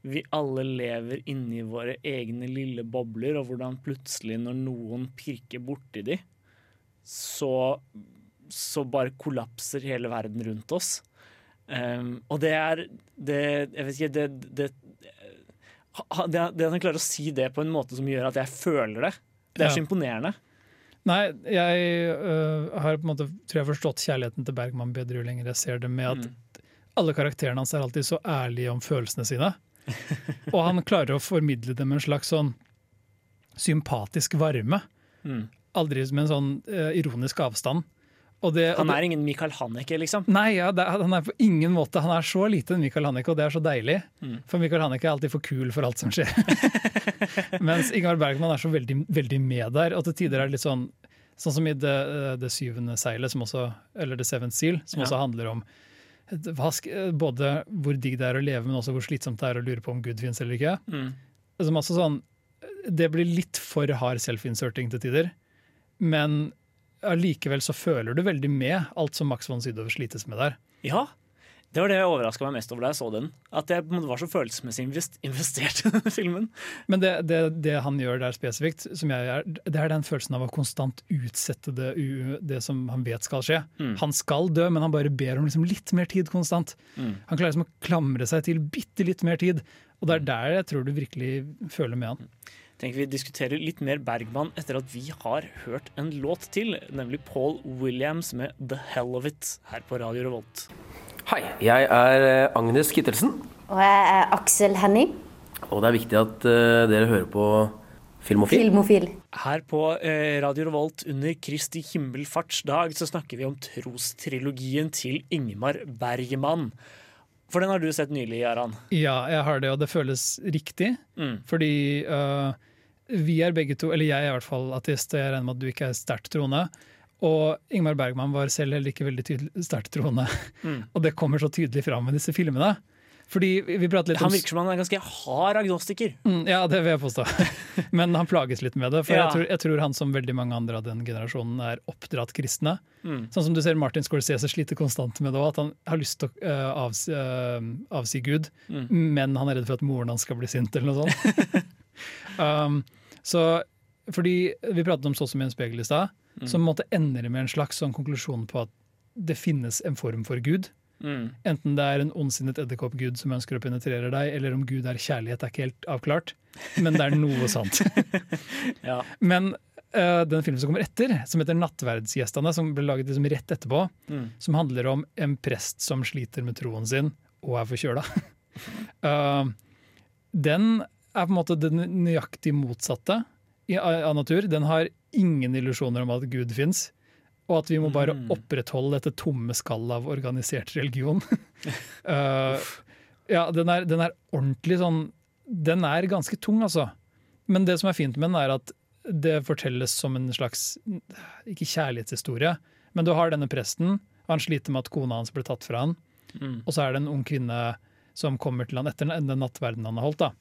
vi alle lever inni våre egne lille bobler, og hvordan plutselig når noen pirker borti de, så, så bare kollapser hele verden rundt oss. Um, og det er det, Jeg vet ikke det, det, det, det at han klarer å si det på en måte som gjør at jeg føler det, det er så Ja. imponerende. Nei, jeg ø, har på en måte, tror jeg forstått kjærligheten til Bergman bedre jo lenger jeg ser det, med at Mm. alle karakterene hans er alltid så ærlige om følelsene sine. <laughs> Og han klarer å formidle det med en slags sånn sympatisk varme. Mm. Aldri med en sånn uh, ironisk avstand. Og det, og Han er ingen Michael Haneke, liksom. Nei, ja, det, han er på ingen måte Han er så lite enn Michael Haneke, og det er så deilig. Mm. For Michael Haneke er alltid for kul for alt som skjer. <laughs> Mens Ingvar Bergman er så veldig, veldig med der, og til tider er det litt sånn Sånn som i Det, det syvende seilet, som også, eller The Seventh Seal, som Ja. også handler om både hvor digg det er å leve, men også hvor slitsomt det er å lure på om Gud finnes eller ikke. Mm. Også sånn, det blir litt for hard self-inserting til tider, men allikevel så føler du veldig med alt som Max von Sydow slites med der. Ja. Det var det jeg overraska meg mest over da jeg så den. At jeg var så følelsesmessig invest- <laughs> investert i denne filmen. Men det, det, det han gjør der spesifikt, som jeg er, det er den følelsen av å konstant utsette det, det som han vet skal skje. Mm. Han skal dø, men han bare ber om liksom litt mer tid konstant. Mm. Han klarer liksom å klamre seg til bitte litt mer tid. Og det er der jeg tror du virkelig føler med han. tenker vi diskuterer litt mer Bergman etter at vi har hørt en låt til, nemlig Paul Williams med 'The Hell of It' her på Radio Revolt. Hei, jeg er eh, Agnes Kittelsen, Og jeg er Aksel Henning, og det er viktig at uh, dere hører på Filmofil. filmofil. Her på uh, Radio Revolt under Kristi himmelfartsdag så snakker vi om trostrilogien til Ingmar Bergman. For den har du sett nylig, Aran. Ja, jeg har det, og det føles riktig. Mm. Fordi uh, vi er begge to, eller jeg er i hvert fall ateist, og jeg regner med at du ikke er sterkt troende. Og Ingmar Bergman var selv heller ikke veldig sterkt troende. Mm. <laughs> Og det kommer så tydelig fram i disse filmene. Fordi vi vi prater litt om Han virker som han er ganske hard agnostiker. Mm, ja, det vil jeg påstå. <laughs> Men han plages litt med det. For Ja. jeg, tror, jeg tror han som veldig mange andre av den generasjonen er oppdratt kristne. Mm. Sånn som du ser Martin Scorsese sliter konstant med det òg, at han har lyst til å uh, avsi, uh, avsi Gud, Mm. men han er redd for at moren hans skal bli sint, eller noe sånt. <laughs> um, så fordi vi pratet om Så som i en spegel i stad, Mm. Som måtte en ender med en slags sånn konklusjon på at det finnes en form for Gud. Mm. Enten det er en ondsinnet edderkoppgud som ønsker å penetrere deg, eller om Gud er kjærlighet, er ikke helt avklart. Men det er noe sant. <laughs> Ja. Men uh, den filmen som kommer etter, som heter 'Nattverdsgjestene', som ble laget liksom rett etterpå, Mm. som handler om en prest som sliter med troen sin og er forkjøla. <laughs> uh, den er på en måte det nøyaktig motsatte av natur. Den har ingen illusjoner om at Gud fins, og at vi må bare Mm. opprettholde dette tomme skallet av organisert religion. <laughs> <laughs> uh, ja, den er, den er ordentlig sånn Den er ganske tung, altså. Men det som er fint med den, er at det fortelles som en slags Ikke kjærlighetshistorie, men du har denne presten, han sliter med at kona hans ble tatt fra han. Mm. Og så er det en ung kvinne som kommer til han etter den den nattverden han har holdt. da.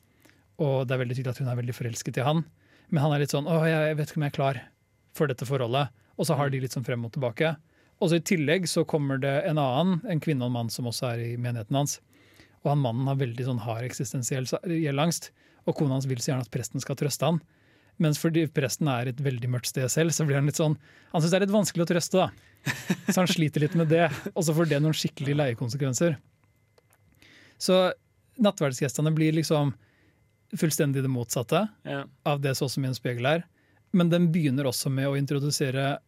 Og det er veldig tydelig at hun er veldig forelsket i han. Men han er litt sånn 'Å, jeg vet ikke om jeg er klar for dette forholdet'. Og så har de litt sånn frem og tilbake. Og så i tillegg så kommer det en annen, en kvinne og en mann som også er i menigheten hans. Og han mannen har veldig sånn hard eksistensiell gjeldangst. Og kona hans vil så gjerne at presten skal trøste han. Mens fordi presten er et veldig mørkt sted selv, så blir han litt sånn Han syns det er litt vanskelig å trøste, da. Så han sliter litt med det. Og så får det noen skikkelig leiekonsekvenser. Så nattverdsgjestene blir liksom fullstendig det motsatte Ja. av det som i en spegel er. Men den begynner også med å introdusere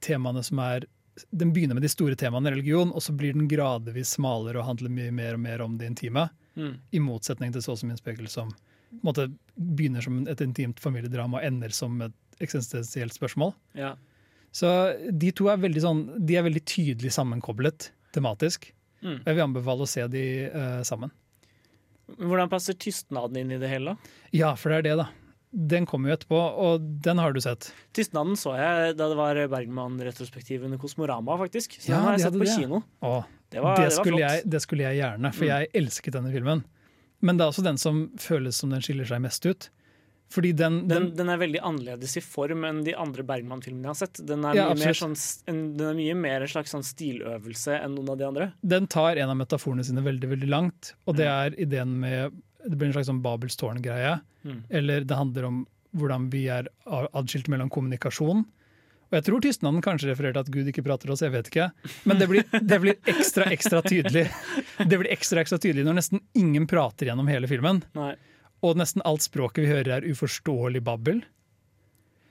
temaene som er Den begynner med de store temaene i religion, og så blir den gradvis smalere og handler mye mer og mer om det intime. Mm. I motsetning til så som i en spegel, som på en måte, begynner som et intimt familiedrama og ender som et eksistensielt spørsmål. Ja. Så de to er veldig, sånn, de er veldig tydelig sammenkoblet tematisk. Mm. Jeg vil anbefale å se de uh, sammen. Hvordan passer tystnaden inn i det hele? Ja, for det er det, da. Den kommer jo etterpå, og den har du sett. Tystnaden så jeg da det var Bergman-retrospektiv under Kosmorama, faktisk. Så Ja, den har jeg sett på det. kino. Å, Det var, det, det skulle flott. jeg, det skulle jeg gjerne, for Mm. jeg elsket denne filmen. Men det er også den som føles som den skiller seg mest ut. Fordi den, den, Den, den er veldig annerledes i form enn de andre Bergman-filmene jeg har sett. Den er, Ja, mye mer, sånn, en, den er mye mer en slags sånn stiløvelse enn noen av de andre. den tar en av metaforene sine veldig veldig langt, og det er ideen med Det blir en slags sånn Babels tårn-greie. Mm. Eller det handler om hvordan vi er adskilt mellom kommunikasjon. Og jeg tror tystnaden kanskje refererte at Gud ikke prater oss, jeg vet ikke. Men det blir, det blir ekstra, ekstra tydelig <laughs> Det blir ekstra, ekstra tydelig når nesten ingen prater gjennom hele filmen. Nei. Og nesten alt språket vi hører er uforståelig babbel.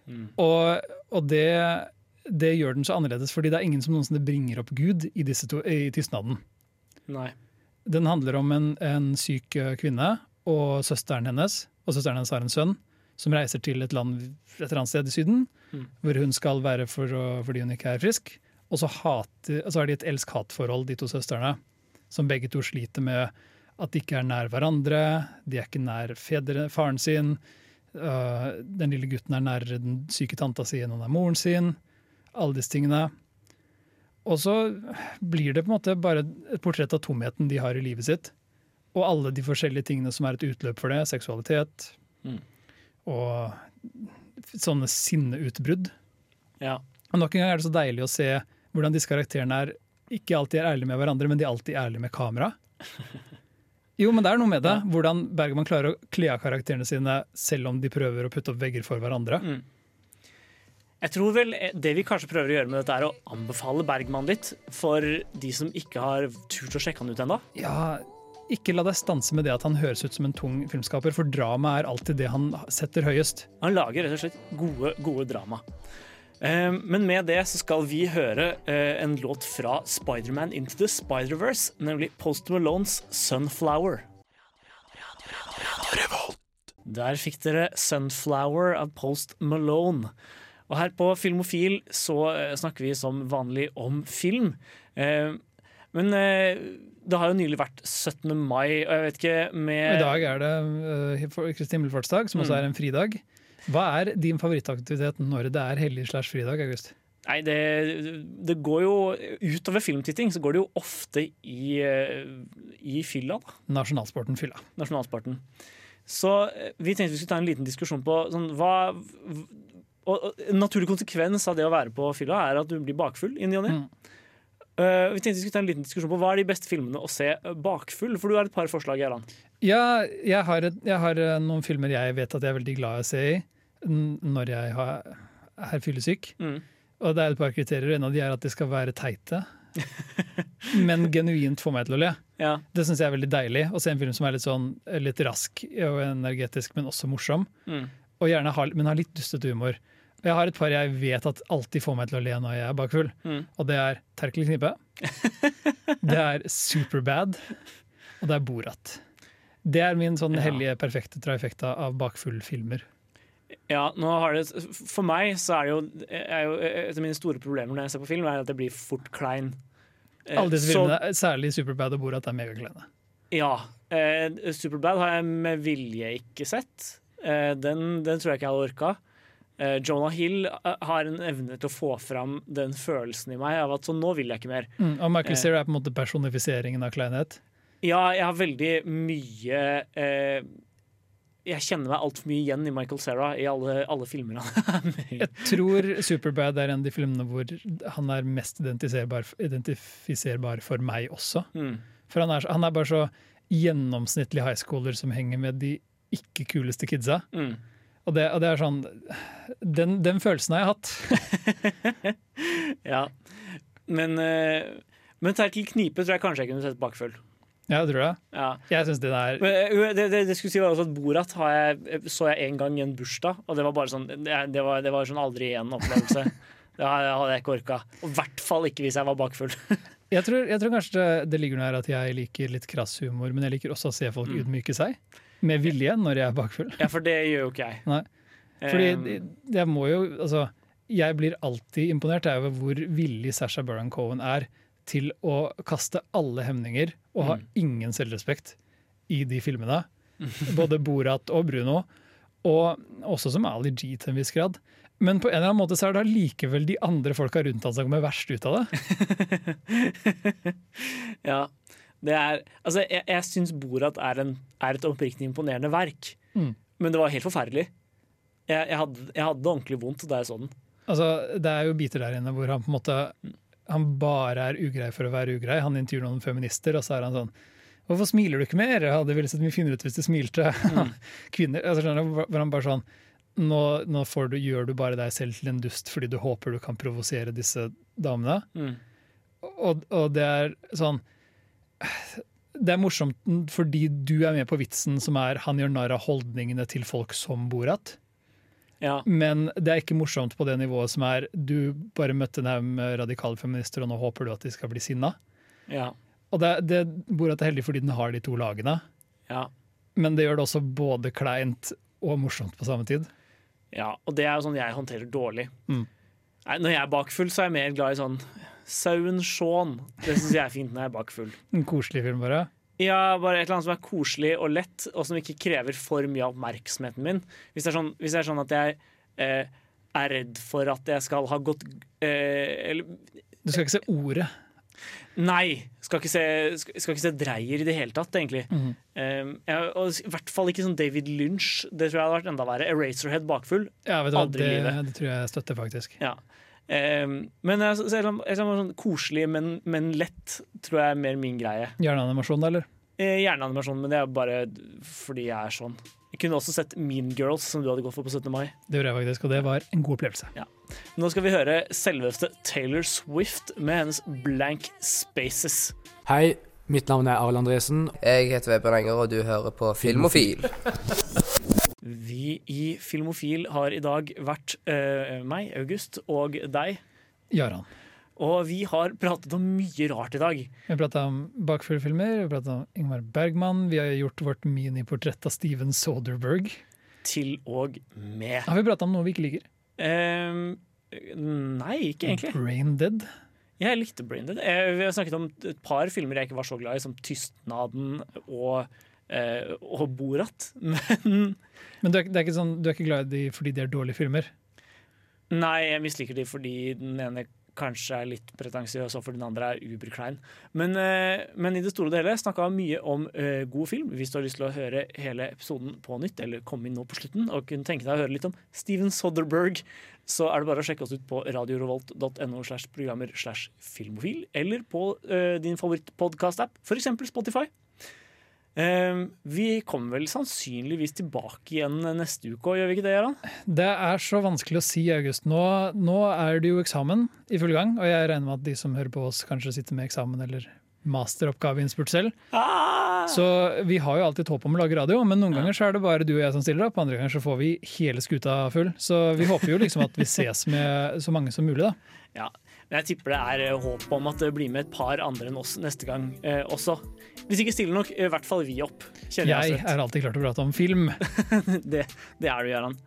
Mm. Og, og det, det gjør den så annerledes, fordi det er ingen som noensinne bringer opp Gud i, disse to, i tystnaden. Nei. Den handler om en, en syk eh, kvinne og søsteren hennes. Og søsteren hennes har en sønn som reiser til et land et eller annet sted i Syden, Mm. hvor hun skal være for å, fordi hun ikke er frisk. Og så, hater, så har de et elsk-hat-forhold, de to søstrene, som begge to sliter med at de ikke er nær hverandre, de er ikke nær fedre, faren sin. Uh, den lille gutten er nærere den syke tanta si enn han er moren sin. Alle disse tingene. Og så blir det på en måte bare et portrett av tomheten de har i livet sitt. Og alle de forskjellige tingene som er et utløp for det. Seksualitet. Mm. Og sånne sinneutbrudd. Ja. Og nok en gang er det så deilig å se hvordan disse karakterene er ikke alltid er ærlige med hverandre, men de er alltid ærlige med kamera. <laughs> Jo, men det er noe med det. Hvordan Bergman klarer å kle av karakterene sine selv om de prøver å putte opp vegger for hverandre. Mm. Jeg tror vel Det vi kanskje prøver å gjøre med dette, er å anbefale Bergman litt for de som ikke har turt å sjekke han ut ennå. Ja, ikke la deg stanse med det at han høres ut som en tung filmskaper, for drama er alltid det han setter høyest. Han lager rett og slett gode, gode drama. Eh, Men med det så skal vi høre eh, en låt fra Spiderman Into the Spider-Verse, nemlig Post Malones 'Sunflower'. Der fikk dere 'Sunflower' av Post Malone. Og her på Filmofil så eh, snakker vi som vanlig om film. Eh, Men eh, det har jo nylig vært 17. mai, og jeg vet ikke med I dag er det Kristi himmelfartsdag, som også Mm. er en fridag. Hva er din favorittaktivitet når det er hellig slash fridag, August? Nei, det, det går jo Utover filmtitting så går det jo ofte i, eh, i fylla, da. Nasjonalsporten fylla. Nasjonalsporten. Så eh, vi tenkte vi skulle ta en liten diskusjon på sånn, hva og, En naturlig konsekvens av det å være på fylla er at du blir bakfull i ny og ne. Mm. Eh, vi tenkte vi skulle ta en liten diskusjon på Hva er de beste filmene å se bakfull? For du har et par forslag, Gjerland. Ja, jeg har, et, jeg har noen filmer jeg vet at jeg er veldig glad i å se i når jeg har, er fyllesyk. Mm. Og det er et par kriterier. En av de er at de skal være teite. <laughs> men genuint få meg til å le. Ja. Det syns jeg er veldig deilig. Å se en film som er litt, sånn, litt rask og energetisk, men også morsom. Mm. Og gjerne har, men har litt dustete humor. Jeg har et par jeg vet at alltid får meg til å le når jeg er bakfull. Mm. Og det er Terkel Knipe. <laughs> det er Superbad. Og det er Borat. Det er min sånn hellige, perfekte trifecta av bakfull-filmer. Ja, det, For meg så er det jo, er jo Et av mine store problemer når jeg ser på film, er at jeg blir fort klein. Eh, Alle disse så- filmene, særlig Superbad og Borat, er megakleine. Ja. Eh, Superbad har jeg med vilje ikke sett. Eh, den, den tror jeg ikke jeg hadde orka. Eh, Jonah Hill eh, har en evne til å få fram den følelsen i meg av at sånn, nå vil jeg ikke mer. Mm, og Michael Eh, er på en måte personifiseringen av kleinhet. Ja, jeg har veldig mye eh, Jeg kjenner meg altfor mye igjen i Michael Cera i alle, alle filmer han er med i. Jeg tror Superbad er en av de filmene hvor han er mest identifiserbar, identifiserbar for meg også. Mm. For han er, han er bare så gjennomsnittlig high schooler som henger med de ikke kuleste kidsa. Mm. Og, det, og det er sånn Den, den følelsen har jeg hatt. <laughs> Ja. Men, eh, men Terkel Knipe tror jeg kanskje jeg kunne sett bakfull. Ja, tror det? Ja. Jeg syns den er Men, eh, det, det, det skulle si var også at Borat har jeg, så jeg en gang i en bursdag, og det var bare sånn Det, det var, det var sånn aldri igjen-opplevelse. <laughs> Det hadde jeg ikke orka. Og i hvert fall ikke hvis jeg var bakfull. <laughs> jeg tror, jeg tror kanskje det, ligger noe her at jeg liker litt krass humor, men jeg liker også å se folk Mm. ydmyke seg. Med vilje når jeg er bakfull. Ja, for det gjør jo ikke jeg. Nei. Fordi jeg må jo Altså, jeg blir alltid imponert over hvor villig Sasha Baron Cohen er til å kaste alle hemninger og ha Mm. ingen selvrespekt i de filmene. <laughs> Både Borat og Bruno, og også som Ali G til en viss grad. Men på en eller annen måte så er det allikevel de andre folka rundt han som kommer verst ut av det. <laughs> Ja. Det er, altså, jeg jeg syns Borat er, en, er et oppriktig imponerende verk, Mm. men det var helt forferdelig. Jeg, jeg, hadde, jeg hadde det ordentlig vondt da jeg så den. Altså, det er jo biter der inne hvor han på en måte Han bare er ugrei for å være ugrei. Han intervjuer noen feminister, og så er han sånn Hvorfor smiler du ikke mer? Jeg hadde ville sett mye finere ut hvis du smilte. <laughs> Kvinner, altså, skjønner du, han bare sånn Nå, nå får du, gjør du bare deg selv til en dust fordi du håper du kan provosere disse damene. Mm. Og, og det er sånn Det er morsomt fordi du er med på vitsen som er han gjør narr av holdningene til folk som Borat. Ja. Men det er ikke morsomt på det nivået som er du bare møtte en haug med radikale feminister, og nå håper du at de skal bli sinna. Ja. Og det, det Borat er heldig fordi den har de to lagene, Ja. men det gjør det også både kleint og morsomt på samme tid. ja. Og det er jo sånn jeg håndterer dårlig. Mm. Nei, når jeg er bakfull, så er jeg mer glad i sånn Sauen Shaun. Det syns jeg er fint når jeg er bakfull. En koselig film, bare. Ja, bare et eller annet som er koselig og lett, og som ikke krever for mye av oppmerksomheten min. Hvis det er sånn, hvis det er sånn at jeg eh, er redd for at jeg skal ha gått eh, eller, Du skal ikke se ordet. Nei. Skal ikke, se, skal, skal ikke se dreier i det hele tatt, egentlig. Mhm. Um, jeg, og I hvert fall ikke sånn David Lynch. Det tror jeg hadde vært enda verre. Eraserhead bakfull. Ja, vet du Aldri Aldri i det, livet. det tror jeg støtter, faktisk. Ja. Eh, men så- selv sånn koselig, men, men lett, tror jeg er mer min greie. Gjerne animasjon, da, eller? Eh, Gjerne animasjon, men det er bare fordi jeg er sånn. Jeg kunne også sett Mean Girls, som du hadde gått for på 17. mai. Det gjorde jeg faktisk, og det var en god opplevelse. Nå skal vi høre selveste Taylor Swift med hennes Blank Spaces. Hei, mitt navn er Arild Andresen. Jeg heter Vebjørn Enger, og du hører på Filmofil. <laughs> Vi i Filmofil har i dag vært eh, meg, August, og deg. Jaran. Og vi har pratet om mye rart i dag. Vi har prata om bakfuglfilmer, vi har prata om Ingmar Bergman, vi har gjort vårt miniportrett av Steven Soderberg. Til og med. Har vi prata om noe vi ikke liker? Ehm, nei, ikke egentlig. Brain Dead. Jeg likte Brain Dead. Eh, Vi har snakket om et par filmer jeg ikke var så glad i, som Tystnaden og, eh, og Borat. <laughs> Men Men du er, det er ikke sånn, du er ikke glad i de fordi de er dårlige filmer? nei, jeg misliker de fordi den ene kanskje er litt pretensiøs, og fordi den andre er uberklein. Men, eh, men i det store og hele snakka mye om eh, god film. Hvis du har lyst til å høre hele episoden på nytt, eller komme inn nå på slutten og kunne tenke deg å høre litt om Steven Soderberg, så er det bare å sjekke oss ut på radiorevolt.no slash programmer slash filmofil, eller på eh, din favorittpodkast-app, f.eks. Spotify. Eh, vi kommer vel sannsynligvis tilbake igjen neste uke gjør vi ikke det, Gøran? Det er så vanskelig å si, August. Nå, nå er det jo eksamen i full gang, og jeg regner med at de som hører på oss, kanskje sitter med eksamen eller masteroppgaveinnspurt selv. Så vi har jo alltid et håp om å lage radio, men noen ganger så er det bare du og jeg som stiller opp, andre ganger så får vi hele skuta full. Så vi håper jo liksom at vi ses med så mange som mulig, da. Ja, men jeg tipper det er eh, håp om at det blir med et par andre enn oss neste gang eh, også. Hvis ikke stiller nok i hvert fall vi opp. Jeg, Jeg er alltid klar til å prate om film. <laughs> det, det er du, Gøran.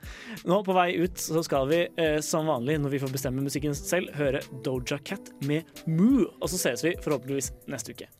Nå på vei ut så skal vi eh, som vanlig, når vi får bestemme musikken selv, høre Doja Cat med Moo. Og så ses vi forhåpentligvis neste uke.